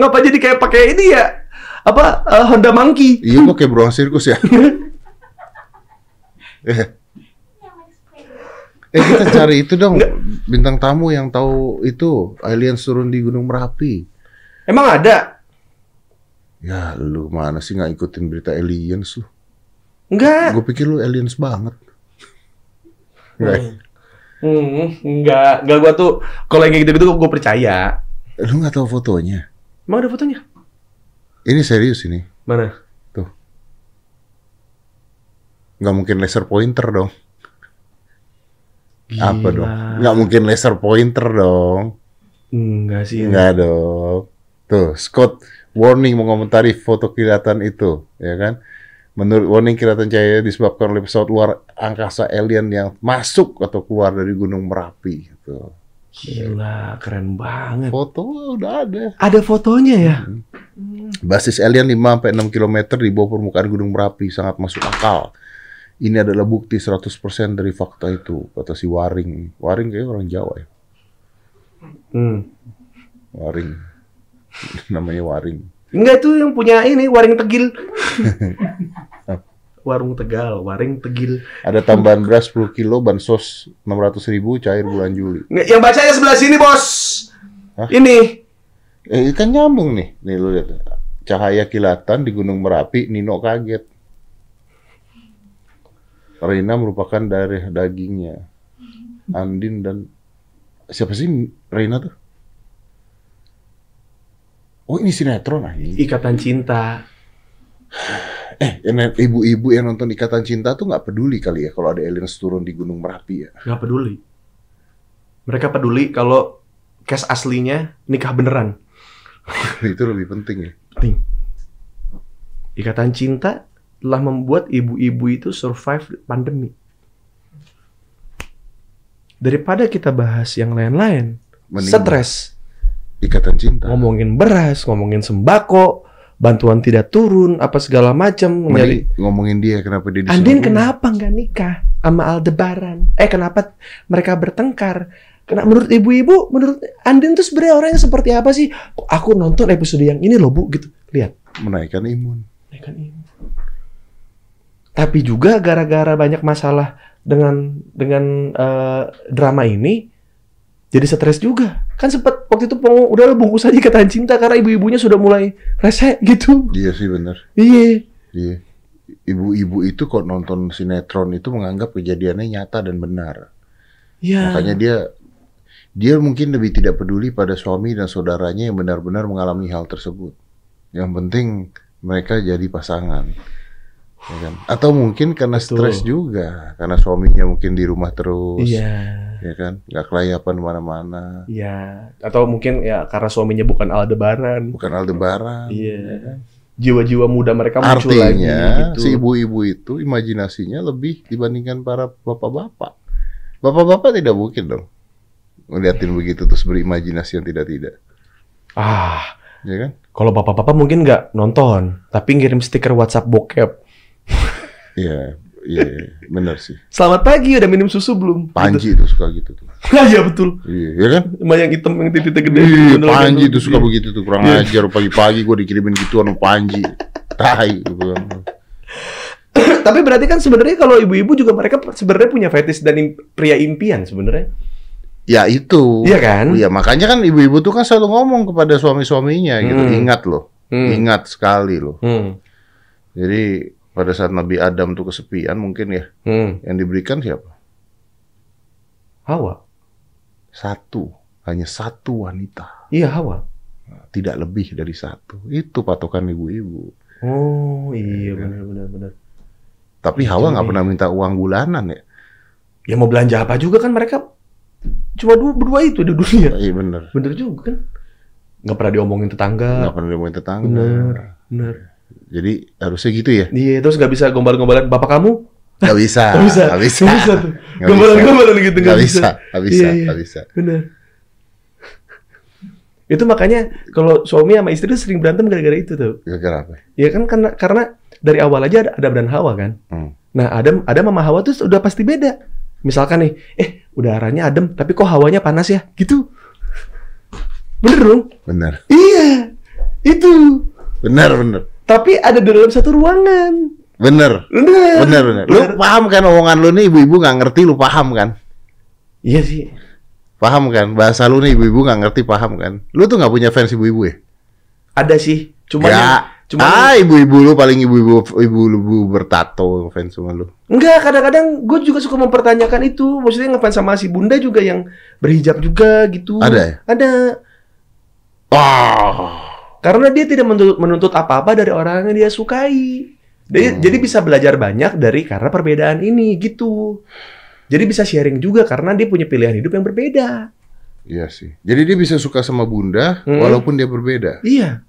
ngapa jadi kayak pakai ini ya? Apa eh, Honda Monkey? Iya, gue kayak beruang sirkus ya. eh, eh, kita cari itu dong. Bintang tamu yang tahu itu aliens turun di Gunung Merapi. Emang ada? Ya, lu mana sih nggak ikutin berita aliens lu? Enggak. Gue pikir lu aliens banget. Hmm, enggak, enggak gua tuh kalau yang kayak gitu-gitu gua percaya. Lu nggak tahu fotonya? Emang ada fotonya? Ini serius ini. Mana? Nggak mungkin laser pointer dong. Apa Gila. dong? Nggak mungkin laser pointer dong. Enggak sih. Enggak dong. Tuh, Scott warning mengomentari foto kilatan itu, ya kan? Menurut warning kilatan cahaya disebabkan oleh pesawat luar angkasa alien yang masuk atau keluar dari Gunung Merapi. Gitu. Gila, keren banget. Foto udah ada. Ada fotonya ya? Basis alien 5 sampai 6 km di bawah permukaan Gunung Merapi sangat masuk akal. Ini adalah bukti 100% dari fakta itu, kata si Waring. Waring kayak orang Jawa ya. Hmm. Waring. Namanya Waring. Enggak itu yang punya ini Waring Tegil. Warung Tegal, Waring Tegil. Ada tambahan beras 10 kilo, bansos 600 ribu, cair bulan Juli. Nggak, Yang bacanya sebelah sini, Bos. Hah? Ini. Eh, kan nyambung nih. Nih lu lihat. Cahaya kilatan di Gunung Merapi, Nino kaget. Reina merupakan darah dagingnya. Andin dan siapa sih Reina tuh? Oh ini sinetron ah. Ikatan Cinta. Eh, ibu-ibu yang nonton Ikatan Cinta tuh nggak peduli kali ya kalau ada aliens turun di Gunung Merapi ya. Nggak peduli. Mereka peduli kalau case aslinya nikah beneran. Itu lebih penting ya. Penting. Ikatan Cinta telah membuat ibu-ibu itu survive pandemi. Daripada kita bahas yang lain-lain, stres. Ikatan Cinta. Ngomongin beras, ngomongin sembako, bantuan tidak turun, apa segala macam. Nyari ngomongin dia kenapa dia Andin kenapa nggak nikah sama Aldebaran? Eh kenapa mereka bertengkar? Karena menurut ibu-ibu, menurut Andin tuh sebenarnya orangnya seperti apa sih? Aku nonton episode yang ini loh bu, gitu. Lihat. menaikkan imun. Ya kan ini. Tapi juga gara-gara banyak masalah dengan dengan eh, drama ini, jadi stres juga. Kan sempat waktu itu pengen udah bungkus aja kata cinta karena ibu-ibunya sudah mulai rese gitu. Iya sih bener. Iya. Iya. Ibu-ibu itu kok nonton sinetron itu menganggap kejadiannya nyata dan benar. Iya. Makanya dia dia mungkin lebih tidak peduli pada suami dan saudaranya yang benar-benar mengalami hal tersebut. Yang penting mereka jadi pasangan. Ya kan? Atau mungkin karena Betul. stres juga, karena suaminya mungkin di rumah terus. Iya. Ya kan? Nggak kelayapan mana-mana. Iya. Atau mungkin ya karena suaminya bukan Aldebaran. Bukan Aldebaran. Iya. Jiwa-jiwa muda mereka muncul lagi Artinya gitu. si ibu-ibu itu imajinasinya lebih dibandingkan para bapak-bapak. Bapak-bapak tidak mungkin dong ngeliatin begitu terus berimajinasi yang tidak-tidak, Ah, ya kan? kalau bapak-bapak mungkin nggak nonton, tapi ngirim stiker WhatsApp bokep. Iya, iya, iya, benar sih. Selamat pagi, udah minum susu belum? Panji itu suka gitu tuh. Gitu. Iya betul. Iya, ya kan? Sama yang hitam yang titiknya gede. Iya, Panji itu suka begitu tuh kurang Iya. ajar pagi-pagi gue dikirimin gituan sama Panji. Tai gitu kan. Tapi berarti kan sebenarnya kalau ibu-ibu juga mereka sebenarnya punya fetish dan im- pria impian sebenarnya. Ya itu. Iya kan? Iya, makanya kan ibu-ibu tuh kan selalu ngomong kepada suami-suaminya gitu. Hmm. Ingat loh. Hmm. Ingat sekali loh. Hmm. Jadi pada saat Nabi Adam tuh kesepian mungkin ya Hmm. yang diberikan siapa? Hawa. Satu, hanya satu wanita, Iya Hawa. tidak lebih dari satu. Itu patokan ibu-ibu. Oh iya benar benar benar. Tapi Itu Hawa nggak pernah minta uang bulanan ya? Ya mau belanja apa juga kan mereka cuma dua berdua itu di dunia. Iya bener. Bener juga kan. Nggak pernah diomongin tetangga. Nggak pernah ngomongin tetangga. Bener. Bener. Jadi harusnya gitu ya? Iya terus nggak bisa gombal-gombalan bapak kamu. Nggak bisa. Nggak bisa. Nggak bisa. Nggak bisa tuh. Nggak Gombalan-gombalan gitu Nggak bisa. Nggak bisa. Iya, iya. Nggak bisa. Bener. itu makanya kalau suami sama istri tuh sering berantem gara-gara itu tuh. Gara-gara apa? Ya kan karena karena dari awal aja ada Adam dan Hawa kan. Hmm. Nah, Adam Adam sama Hawa tuh udah pasti beda. Misalkan nih, eh udaranya adem tapi kok hawanya panas ya? Gitu. Bener dong? Bener. Iya. Itu. Bener, bener. Tapi ada di dalam satu ruangan. Bener. Bener. Bener, bener. Lu paham kan omongan lu nih ibu-ibu nggak ngerti lu paham kan? Iya sih. Paham kan? Bahasa lu nih ibu-ibu nggak ngerti paham kan? Lu tuh nggak punya fans ibu-ibu ya? Ada sih. Cuma ya. cuma ah, ibu-ibu lu paling ibu-ibu ibu-ibu bertato fans sama lu. enggak kadang-kadang gue juga suka mempertanyakan itu. Maksudnya ngefans sama si Bunda juga yang berhijab juga gitu. Ada ya? Ada. Wah. Karena dia tidak menuntut, menuntut apa-apa dari orang yang dia sukai. Dia- Hmm. Jadi bisa belajar banyak dari karena perbedaan ini gitu. Jadi bisa sharing juga karena dia punya pilihan hidup yang berbeda. Iya sih. Jadi dia bisa suka sama Bunda Hmm. walaupun dia berbeda. Iya.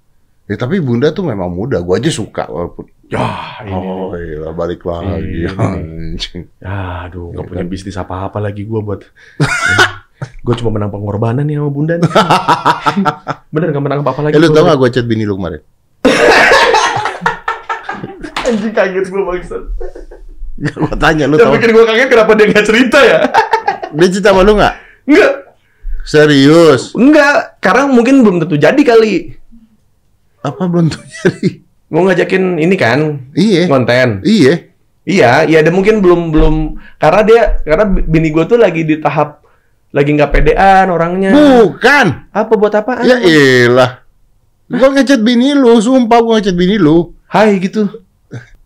Ya tapi Bunda tuh memang muda. Gua aja suka walaupun Ya, ini. Oh iya balik lagi Ini. anjing. Ya, aduh, nggak Iya punya kan? bisnis apa-apa lagi gue buat. gue cuma menang pengorbanan nih sama bunda nih. Bener nggak menang apa-apa lagi. Eh lu tau gak gue chat bini lu kemarin? Anjing kaget gue bangsat. gue tanya lu Yang tau bikin gue kaget kenapa dia nggak cerita ya? Dia cerita sama lu gak? Enggak, Serius? enggak. Karena mungkin belum tentu jadi kali. Apa belum tuh jadi? Mau ngajakin ini kan Iya konten. Iya Iya, iya. Dia mungkin belum belum karena dia karena bini gue tuh lagi di tahap lagi nggak pedean orangnya. Bukan Apa buat apaan? Ya elah Gue ngechat bini lu Sumpah gue ngechat bini lu Hai gitu.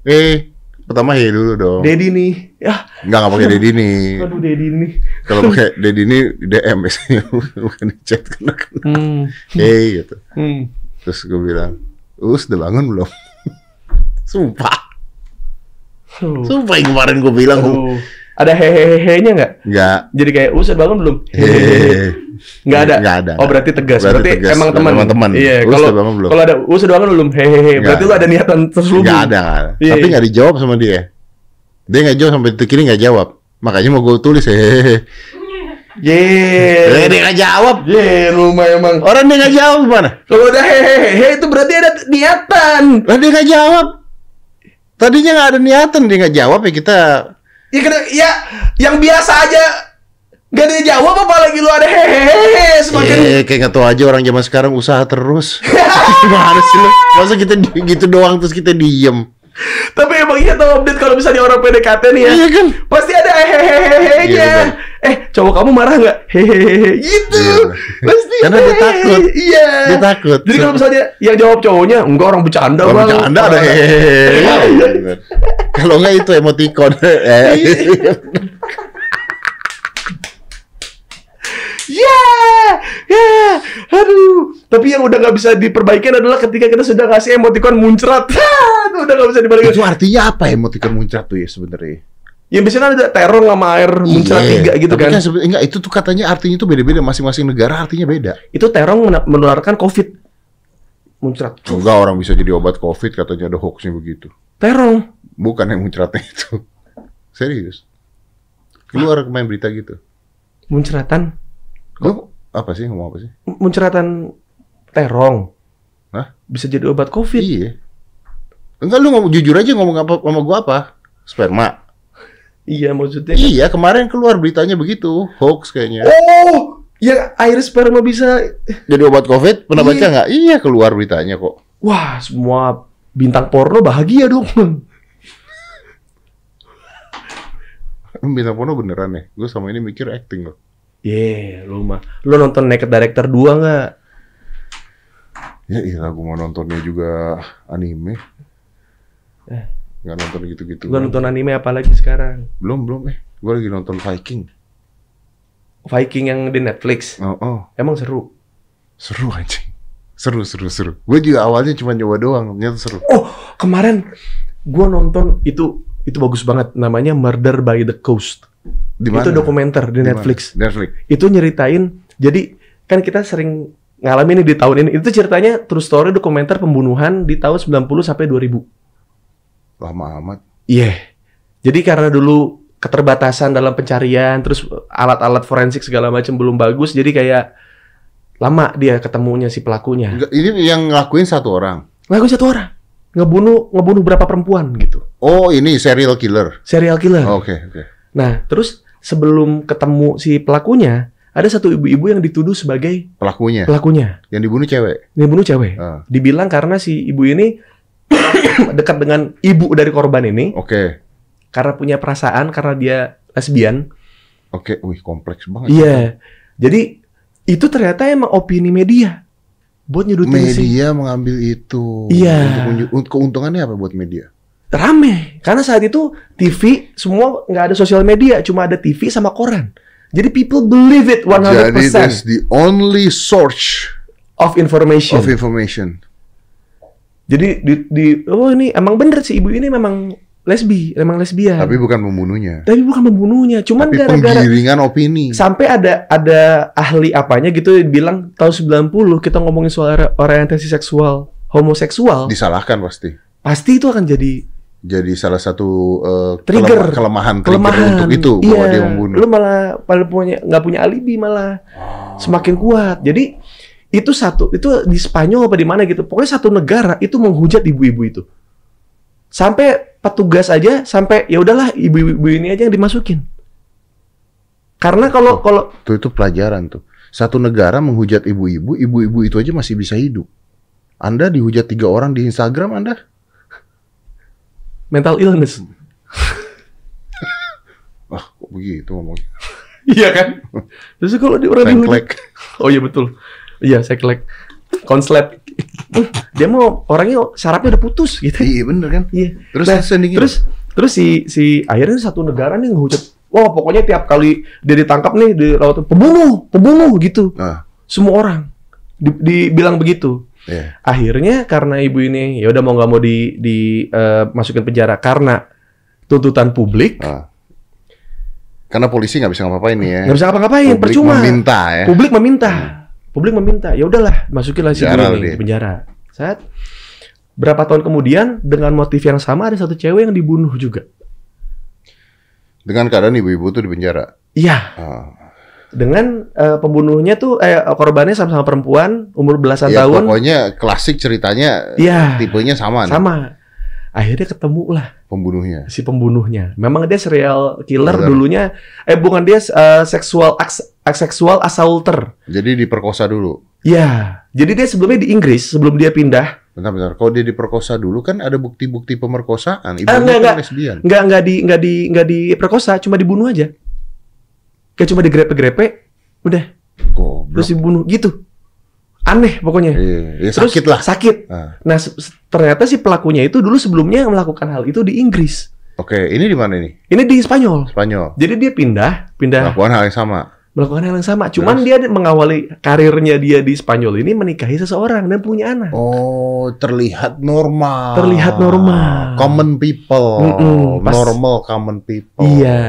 Eh Pertama hey dulu dong Dedi nih. Ya, Enggak gak pakai Dedi nih aduh Dedi nih. Kalau pakai Dedi nih DM biasanya Bukan di chat kena kena Hmm. Hey gitu Hmm. Terus gue bilang Us udah bangun belum? Sumpah. Sumpah yang kemarin gue bilang Aduh. Ada hehehe-nya nggak? Enggak Jadi kayak usah bangun belum? Hehehe Nggak ada. Nggak ada. Oh berarti tegas. Berarti Berarti, tegas. emang teman. Emang teman. Iya. Kalau udah bangun belum? kalau ada us udah bangun belum? Hehehe. Nggak. Berarti lu ada niatan terselubung. Enggak ada, nggak ada. Iya, Tapi iya. nggak dijawab sama dia Dia nggak jawab sampai detik ini nggak jawab Makanya mau gue tulis hehehe Eh, Ye. dia nggak jawab Ye, rumah emang. Orang dia nggak jawab gimana? Kalau udah hehehe itu berarti ada niatan. Lah dia nggak jawab Tadinya nggak ada niatan Dia nggak jawab ya kita Ya, kena- ya yang biasa aja Gak ada jawab apalagi lu ada hehehe semakin Eh kayak nggak tahu aja orang zaman sekarang usaha terus Gimana sih lu? Masa kita gitu doang terus kita diem Tapi emang iya tau update kalau misalnya orang PDKT nih ya Iya kan? Pasti ada hehehe-nya Iya, bener. Eh cowok kamu marah nggak? Hehehe Gitu Iya. Pasti Karena dia takut. Iya Dia takut. Jadi kalau misalnya yang jawab cowoknya Enggak orang bercanda Bang." bercanda ada hehehe Kalau nggak itu emoticon Ya, ya, aduh. Tapi yang udah nggak bisa diperbaikin adalah ketika kita sudah ngasih emoticon muncrat. Itu udah nggak bisa dibalikin. Itu artinya apa emoticon muncrat tuh ya sebenarnya? Ya biasanya kan ada terong sama air muncrat Iya, tiga gitu tapi kan. sebe- enggak, itu tuh katanya artinya itu beda-beda. Masing-masing negara artinya beda. Itu terong menularkan COVID. Muncrat. Enggak orang bisa jadi obat COVID katanya ada hoaxnya begitu. Terong. Bukan yang muncratnya itu. Serius. Keluar main berita gitu. Muncratan. Lu apa sih ngomong apa sih? Muncratan terong. Hah? Bisa jadi obat COVID. Iya. Enggak lu ngomong jujur aja ngomong apa sama gua apa? Sperma. Iya maksudnya. Iya, kemarin keluar beritanya begitu, hoax kayaknya. Oh, ya air sperma bisa. Jadi obat COVID, pernah Iya. baca nggak? Iya, keluar beritanya kok. Wah, semua bintang porno bahagia dong. Bintang porno beneran ya? Gue sama ini mikir acting loh. Ye, lu mah. Lu nonton Naked Director 2 nggak? Ya iya, gue mau nontonnya juga anime. Eh. Nggak nonton gitu-gitu. Gua nonton anime apalagi sekarang? Belum, belum eh. Gue lagi nonton Viking. Viking yang di Netflix. Oh, oh. Emang seru. Seru anjing. Seru, seru, seru. Gue juga awalnya cuma nyoba doang, ternyata seru. Oh, kemarin gua nonton itu itu bagus banget namanya Murder by the Coast. Di mana? Itu dokumenter di Di mana? Netflix. Netflix. Itu nyeritain jadi kan kita sering ngalamin nih di tahun ini. Itu ceritanya true story dokumenter pembunuhan di tahun 90 sampai 2000. Lama amat. Iya. Jadi karena dulu keterbatasan dalam pencarian, terus alat-alat forensik segala macam belum bagus, jadi kayak lama dia ketemunya si pelakunya. Ini yang ngelakuin satu orang. Lagu satu orang ngebunuh ngebunuh berapa perempuan gitu. Oh, ini serial killer. Serial killer. Oke, oke. Nah, terus sebelum ketemu si pelakunya, ada satu ibu-ibu yang dituduh sebagai Pelakunya. pelakunya. Yang dibunuh cewek. Yang bunuh cewek. Ah, Dibilang karena si ibu ini dekat dengan ibu dari korban ini Oke. karena punya perasaan karena dia lesbian. Oke, wih kompleks banget. Iya. Jadi itu ternyata emang opini media buat nyudutin si Media mengambil itu. Iya. Untuk unju- un- keuntungannya apa buat media? rame. Karena saat itu TV semua nggak ada sosial media, cuma ada TV sama koran. Jadi people believe it 100% Jadi that's the only source of information. of information. Jadi di, di oh ini emang bener sih ibu ini memang lesbi, memang lesbian. Tapi bukan pembunuhnya. Tapi bukan pembunuhnya, cuman gara-gara penggiringan opini. sampai ada ada ahli apanya gitu bilang tahun 90 kita ngomongin soal ori- orientasi seksual homoseksual, Disalahkan pasti. pasti itu akan jadi Jadi salah satu eh, Trigger. kelema- kelemahan, trigger kelemahan. untuk itu bahwa Iya, dia membunuh. Lu malah pada punya nggak punya alibi malah semakin kuat. Jadi itu satu itu di Spanyol apa di mana gitu. Pokoknya satu negara itu menghujat ibu-ibu itu. Sampai petugas aja sampai ya udahlah ibu-ibu ini aja yang dimasukin. Karena kalau kalau Tuh itu pelajaran tuh. Satu negara menghujat ibu-ibu, ibu-ibu itu aja masih bisa hidup. Anda dihujat tiga orang di Instagram Anda? mental illness. Ah, kok begitu ngomongnya? Iya kan? Terus kalau di orang dihujat. Oh iya betul. Iya, saya kelek. Konslet. Dia mau orangnya sarafnya udah putus gitu. Iya bener kan? Iya. Terus Nah, terus terus si si akhirnya satu negara nih ngehujat. Wah, pokoknya tiap kali dia ditangkap nih di lautan pembunuh, pembunuh gitu. Ah, Semua orang di- dibilang begitu. iya. Akhirnya karena ibu ini ya udah mau nggak mau di di eh, masukin penjara karena tuntutan publik Ah. Karena polisi nggak bisa ngapa-ngapain nih ya. nggak bisa ngapa-ngapain, Publik percuma. meminta ya. Publik meminta. Publik meminta. Ya udahlah, masukinlah si Penjara ibu ini penjara. Saat berapa tahun kemudian dengan motif yang sama ada satu cewek yang dibunuh juga. Dengan keadaan ibu-ibu tuh di penjara. Iya, Ah. dengan eh, pembunuhnya tuh eh, korbannya sama-sama perempuan, umur belasan Ya, tahun. pokoknya klasik ceritanya Iya, tipenya sama, nih, sama. Akhirnya ketemu lah pembunuhnya. si pembunuhnya. Memang dia serial killer Killer. dulunya. Eh bukan dia eh, seksual aks, seksual assaulter. Jadi diperkosa dulu. Iya. Jadi dia sebelumnya di Inggris sebelum dia pindah Bentar-bentar, kalau dia diperkosa dulu kan ada bukti-bukti pemerkosaan. Ah, enggak, kan enggak. lesbian. nggak nggak di nggak di nggak diperkosa cuma dibunuh aja kayak cuma digrepe-grepe udah Goblok. terus dibunuh gitu aneh pokoknya Iya, ya terus sakit lah. sakit Ah, nah ternyata si pelakunya itu dulu sebelumnya melakukan hal itu di Inggris Oke, ini di mana ini? ini di Spanyol Spanyol. jadi dia pindah pindah Lakukan hal yang sama. melakukan hal yang sama. Cuman dia mengawali karirnya dia di Spanyol ini menikahi seseorang dan punya anak. Oh, terlihat normal. Terlihat normal. Common people. Mm-mm, pas- Normal common people. Iya.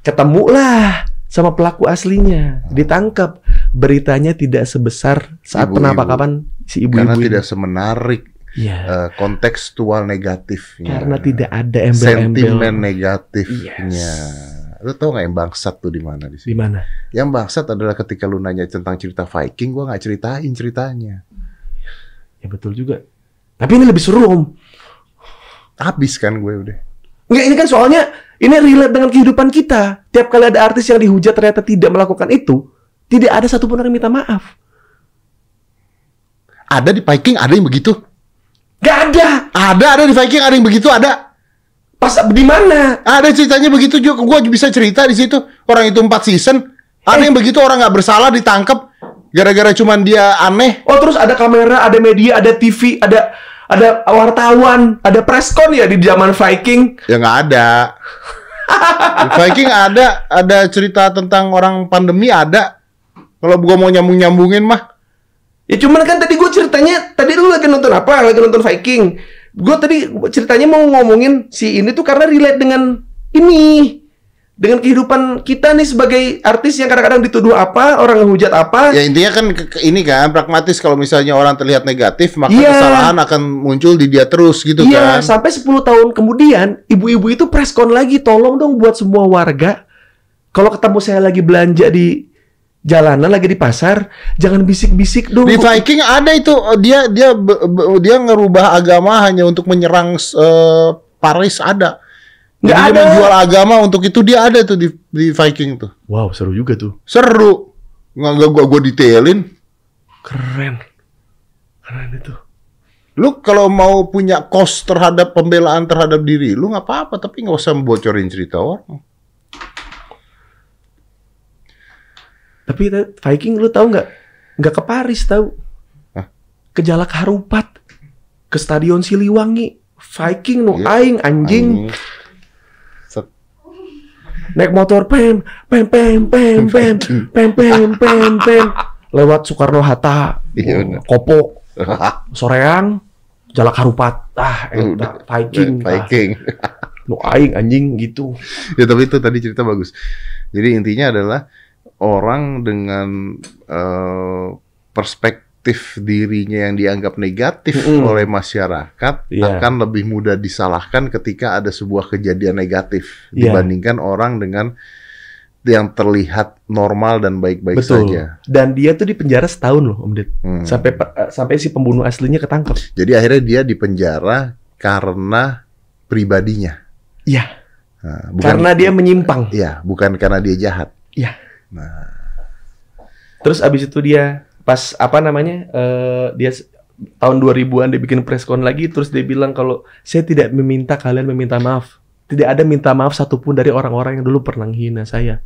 Ketemulah sama pelaku aslinya, ditangkap. Beritanya tidak sebesar saat Ibu-ibu. penangkapan si ibu-ibu. Karena ini. tidak semenarik Iya. eh, kontekstual negatifnya. Karena tidak ada embel-embel. sentimen negatifnya. Yes. Lu tau gak yang bangsat tuh di mana di Di sini? mana? Yang bangsat adalah ketika lu nanya tentang cerita Viking, gua nggak ceritain ceritanya. Ya betul juga. Tapi ini lebih seru, Om. Habis kan gue udah. Enggak, ini kan soalnya ini relate dengan kehidupan kita. Tiap kali ada artis yang dihujat ternyata tidak melakukan itu, tidak ada satupun orang yang minta maaf. Ada di Viking ada yang begitu. Gak ada. Ada ada di Viking ada yang begitu ada. Pas di mana? Ada ceritanya begitu juga. Gua bisa cerita di situ. Orang itu empat season. Ada Eh. yang begitu orang nggak bersalah ditangkap gara-gara cuman dia aneh. Oh, terus ada kamera, ada media, ada TV, ada ada wartawan, ada preskon ya di zaman Viking. Ya nggak ada. Di Viking ada ada cerita tentang orang pandemi ada. Kalau gua mau nyambung nyambungin mah Ya cuman kan tadi gue ceritanya, tadi lu lagi nonton apa? Lagi nonton Viking. Gue tadi ceritanya mau ngomongin si ini tuh karena relate dengan ini. Dengan kehidupan kita nih sebagai artis yang kadang-kadang dituduh apa, orang ngehujat apa. ya intinya kan ini kan pragmatis kalau misalnya orang terlihat negatif maka Iya. kesalahan akan muncul di dia terus gitu iya, kan. sampai 10 tahun kemudian, ibu-ibu itu preskon lagi, tolong dong buat semua warga. Kalau ketemu saya lagi belanja di jalanan, lagi di pasar, jangan bisik-bisik dong. Di Viking ada itu dia dia dia ngerubah agama hanya untuk menyerang eh, Paris ada. Nggak Jadi dia ada. menjual agama untuk itu dia ada tuh di, di Viking tuh. Wow, seru juga tuh. Seru. Nggak nggak gua gua detailin. Keren. Keren itu. Lu kalau mau punya cost terhadap pembelaan terhadap diri, lu nggak apa-apa, tapi nggak usah bocorin cerita orang. Tapi ta- Viking lu tahu nggak? Nggak ke Paris tahu. Hah? Ke Jalak Harupat. Ke Stadion Siliwangi. Viking nu Iya. aing anjing. Set. Naik motor pem pem pem pem pem pem pem pem pem lewat Soekarno Hatta. Iya, bener. Kopo Soreang Jalak Harupat. Ah, eta Viking. ah. Viking. Nu aing anjing gitu. ya tapi itu tadi cerita bagus. Jadi intinya adalah orang dengan eh, perspektif dirinya yang dianggap negatif Mm-mm. oleh masyarakat Iya. akan lebih mudah disalahkan ketika ada sebuah kejadian negatif Iya. dibandingkan orang dengan yang terlihat normal dan baik-baik Betul. saja. Dan dia tuh di penjara setahun loh, Om Ded. Hmm. Sampai eh, sampai si pembunuh aslinya ketangkep. Jadi akhirnya dia dipenjara karena pribadinya. Iya. Nah, bukan, Karena dia menyimpang. Iya, bukan karena dia jahat. Iya. Nah, Terus abis itu dia pas apa namanya? eh, dia tahun 2000-an dia bikin preskon lagi terus dia bilang kalau saya tidak meminta kalian meminta maaf. Tidak ada minta maaf satupun dari orang-orang yang dulu pernah menghina saya.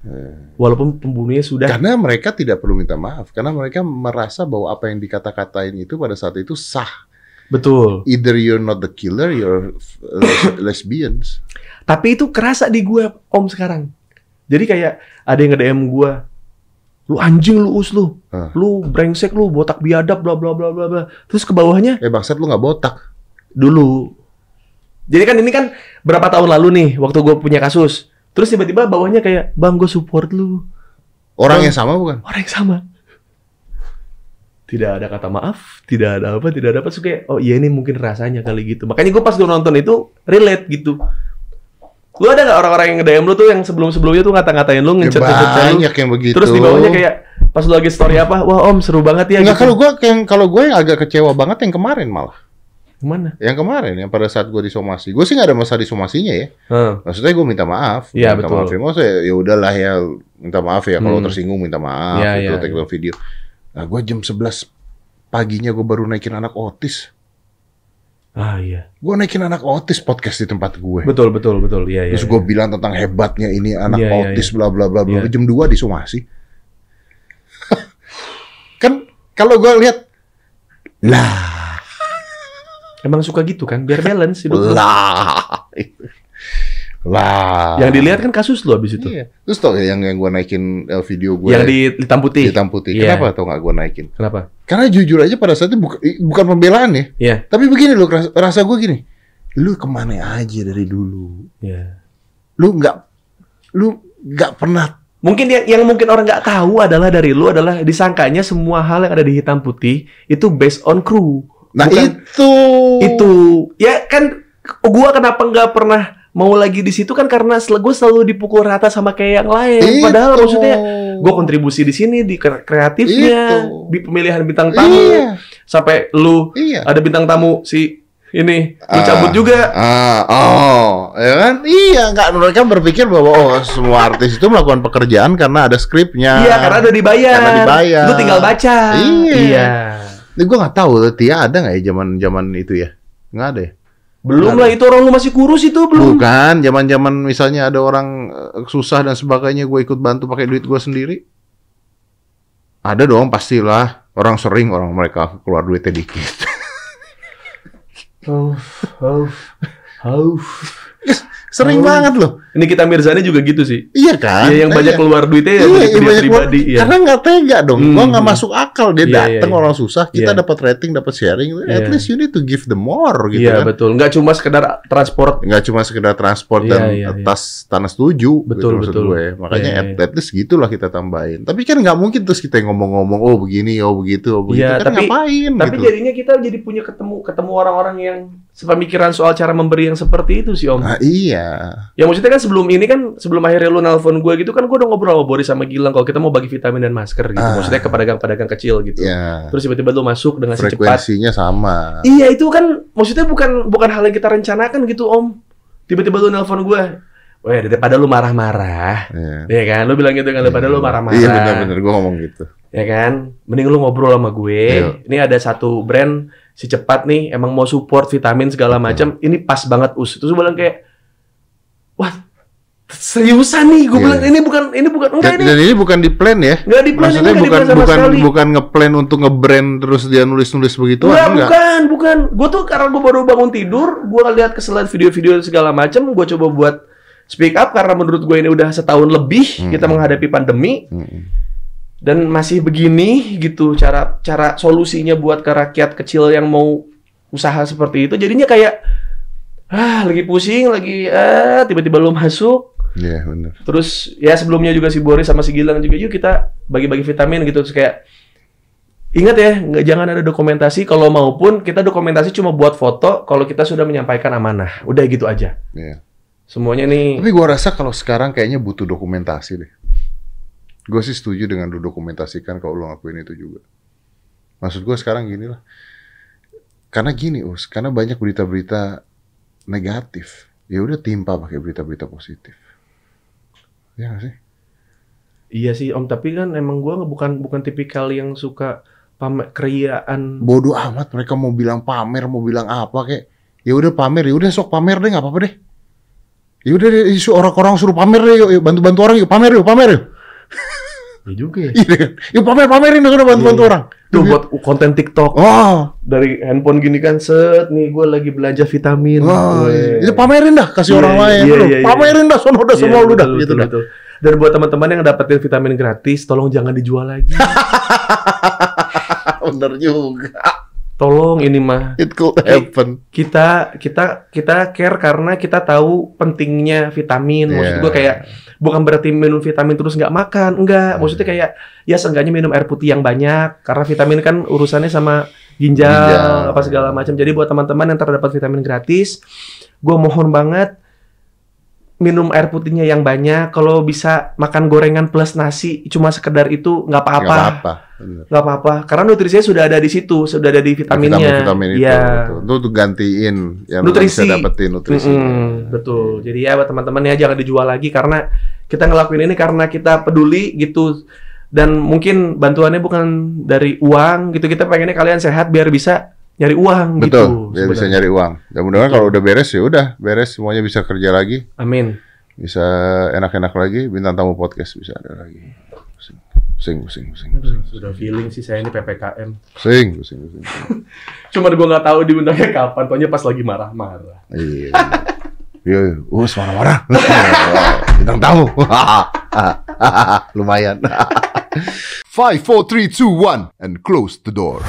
Walaupun pembunuhnya sudah Karena mereka tidak perlu minta maaf, karena mereka merasa bahwa apa yang dikata-katain itu pada saat itu sah. betul. Either you're not the killer, you're uh, lesbians. Tapi itu kerasa di gue Om sekarang. Jadi kayak ada yang nge-DM gue, lu anjing lu us lu, Hah. lu brengsek lu, botak biadab bla bla bla bla bla. Terus ke bawahnya Eh bangsat lu nggak botak. dulu. Jadi kan ini kan berapa tahun lalu nih waktu gue punya kasus. Terus tiba-tiba bawahnya kayak bang gue support lu Orang Bang. yang sama bukan? orang yang sama. Tidak ada kata maaf, tidak ada apa, tidak ada apa. Terus kayak oh iya ini mungkin rasanya kali gitu. Makanya gue pas gue nonton itu relate gitu. Lu ada nggak orang-orang yang nge-DM lu tuh yang sebelum-sebelumnya tuh ngata-ngatain lu, Ya, ngecat-ngecat lu? banyak yang begitu. Terus di bawahnya kayak pas lu lagi story apa, wah om seru banget ya. Enggak gitu. kalau gua yang kalau gue yang agak kecewa banget yang kemarin malah. Ke mana? Yang kemarin yang pada saat gue disomasi. Gue sih nggak ada masalah disomasinya ya. Hah. Maksudnya gue minta maaf. Iya, minta betul. Maaf. Ya, Maksudnya ya udahlah ya minta maaf ya kalau Hmm. tersinggung minta maaf Iya, itu iya, take down video. Nah, gue jam 11 paginya gue baru naikin anak otis. Ah iya. Gue naikin anak otis podcast di tempat gue. Betul betul betul. Iya iya. Terus gue bilang tentang hebatnya ini anak Iya, iya, otis bla bla bla bla. Iya. Jam 2 disomasi. kan kalau gue lihat lah Emang suka gitu kan, biar balance hidup. lah Lah. Yang dilihat kan kasus lu abis itu. Iya. Terus tau ya yang yang gue naikin eh, video gue Yang di hitam putih. hitam putih. Iya. Kenapa tau nggak gue naikin? Kenapa? Karena jujur aja pada saat itu buka- bukan pembelaan ya. Iya. Tapi begini loh, rasa, rasa gue gini. Lu ke mana aja dari dulu? Iya. Lu nggak, lu nggak pernah. Mungkin yang, yang mungkin orang nggak tahu adalah dari lu adalah disangkanya semua hal yang ada di hitam putih itu based on crew. Nah Bukan- itu. itu ya kan gua kenapa nggak pernah mau lagi di situ kan karena gue selalu dipukul rata sama kayak yang lain Itu. padahal maksudnya gue kontribusi di sini di kre- kreatifnya Itu. di pemilihan bintang tamu Iya. sampai lu Iya. ada bintang tamu si ini lu Ah. cabut juga Ah, oh, ya kan? Iya, nggak mereka berpikir bahwa oh semua artis itu melakukan pekerjaan karena ada skripnya. iya karena udah dibayar Karena dibayar. lu tinggal baca Iya. iya Ini gue nggak tahu, Tia ada nggak ya zaman zaman itu ya? Nggak ada ya? Belum lah itu orang lu masih kurus itu belum Bukan, zaman zaman misalnya ada orang eh, susah dan sebagainya, gue ikut bantu pakai duit gue sendiri. Ada dong, pastilah. Orang sering orang mereka keluar duitnya dikit. oh, oh, oh. Sering Oh. banget loh. ini kita Mirzani juga gitu sih Iya kan? Iya, yang banyak Iya. keluar duitnya Iya, ya iya, dia banyak pribadi keluar- ya. Karena nggak tega dong. Hmm. Gua nggak masuk akal dia Iya, iya, datang iya. orang susah, kita Iya. dapat rating, dapat sharing. At Iya. least you need to give them more gitu Iya kan. betul, nggak cuma sekedar transport. Nggak cuma sekedar transport Iya, dan iya, iya. tas tanah setuju Betul, gitu betul. gue. Makanya Iya, at, iya. at least gitulah kita tambahin. Tapi kan nggak mungkin terus kita ngomong-ngomong oh begini, oh begitu, oh begitu. Iya, kan tapi- ngapain Tapi gitu. jadinya kita jadi punya ketemu ketemu orang-orang yang sepemikiran soal cara memberi yang seperti itu sih Om. Nah, iya. Ya maksudnya kan sebelum ini kan sebelum akhirnya lu nelpon gue gitu kan gue udah ngobrol sama Boris sama Gilang kalau kita mau bagi vitamin dan masker gitu. Ah. Maksudnya ke pedagang-pedagang kecil gitu. Iya. Terus tiba-tiba lu masuk dengan si cepat. Frekuensinya sama. Iya itu kan maksudnya bukan bukan hal yang kita rencanakan gitu Om. Tiba-tiba lu nelpon gue. Wah daripada lu marah-marah, Iya. ya kan? Lu bilang gitu kan daripada lu marah-marah. Iya benar-benar gue ngomong gitu. ya kan mending lu ngobrol sama gue Iya. ini ada satu brand si cepat nih emang mau support vitamin segala macam ini pas banget us terus gue bilang kayak wah seriusan nih gue Iya. bilang ini bukan ini bukan enggak Dan, ini dan ini bukan di plan ya? enggak di plan Maksudnya enggak di bukan plan bukan sekali bukan ngeplan untuk nge-brand terus dia nulis-nulis begitu Enggak, enggak. bukan, bukan. Gue tuh karena gue baru bangun tidur, gue lihat kesalahan video-video segala macam, gue coba buat speak up karena menurut gue ini udah setahun lebih Hmm. kita menghadapi pandemi Mm-mm. Dan masih begini gitu cara cara solusinya buat ke rakyat kecil yang mau usaha seperti itu jadinya kayak ah lagi pusing lagi ah tiba-tiba lu masuk Iya benar. terus ya sebelumnya juga si Boris sama si Gilang juga yuk kita bagi-bagi vitamin gitu terus kayak ingat ya nggak jangan ada dokumentasi kalau maupun kita dokumentasi cuma buat foto kalau kita sudah menyampaikan amanah udah gitu aja Iya. semuanya nih Tapi gua rasa kalau sekarang kayaknya butuh dokumentasi deh. Gue sih setuju dengan lu dokumentasikan kalau lu ngakuin itu juga. Maksud gua sekarang gini lah. Karena gini, Us, karena banyak berita-berita negatif. Ya udah timpa pakai berita-berita positif. Ya nggak sih? iya sih om tapi kan emang nggak- bukan bukan tipikal yang suka pamer keriaan Bodoh amat mereka mau bilang pamer, mau bilang apa kayak. Ya udah pamer, ya udah sok pamer deh nggak apa-apa deh. Ya udah isu orang-orang suruh pamer deh, yuk, yuk bantu-bantu orang yuk, pamer yuk, pamer yuk. ya juga ya Iya kan? Yuk pamer pamerin udah bantu-bantu Iya, iya. orang. tuh buat konten TikTok Oh, dari handphone gini kan set nih gue lagi belanja vitamin oh Weh. itu pamerin dah, kasih Iya, orang lain. iya, iya, iya. pamerin dah, sono udah Iya, semua lu dah, betul, gitu betul, dah. betul. dan buat teman-teman yang dapetin vitamin gratis tolong jangan dijual lagi Bener juga. Tolong ini mah It could happen. kita kita kita care karena kita tahu pentingnya vitamin maksud Iya. gue kayak bukan berarti minum vitamin terus nggak makan enggak maksudnya kayak ya seenggaknya minum air putih yang banyak karena vitamin kan urusannya sama ginjal, Ginjal. apa segala macam jadi buat teman-teman yang terdapat vitamin gratis gue mohon banget minum air putihnya yang banyak kalau bisa makan gorengan plus nasi cuma sekedar itu nggak apa-apa. Nggak apa-apa karena nutrisinya sudah ada di situ sudah ada di vitaminnya Vitamin-vitamin itu. Iya. betul. Itu tuh gantiin yang Nutrisi. bisa dapetin nutrisi. Mm-mm, betul. Jadi ya buat teman-teman ya jangan dijual lagi karena kita ngelakuin ini karena kita peduli gitu dan mungkin bantuannya bukan dari uang gitu. Kita pengennya kalian sehat biar bisa nyari uang Betul, gitu. dia bisa nyari uang. Dan mudah-mudahan kalau udah beres ya udah, beres semuanya bisa kerja lagi, Amin. bisa enak-enak lagi, bintang tamu podcast bisa ada lagi. Pusing, pusing, pusing. Sudah feeling sih saya ini PPKM. Pusing, pusing, pusing. Cuma gue gak tahu diundangnya kapan, pokoknya pas lagi marah-marah. Iya. Iya, iya. Oh, uh, marah-marah. Bintang tamu. Lumayan. Five, four, three, two, one, and close the door.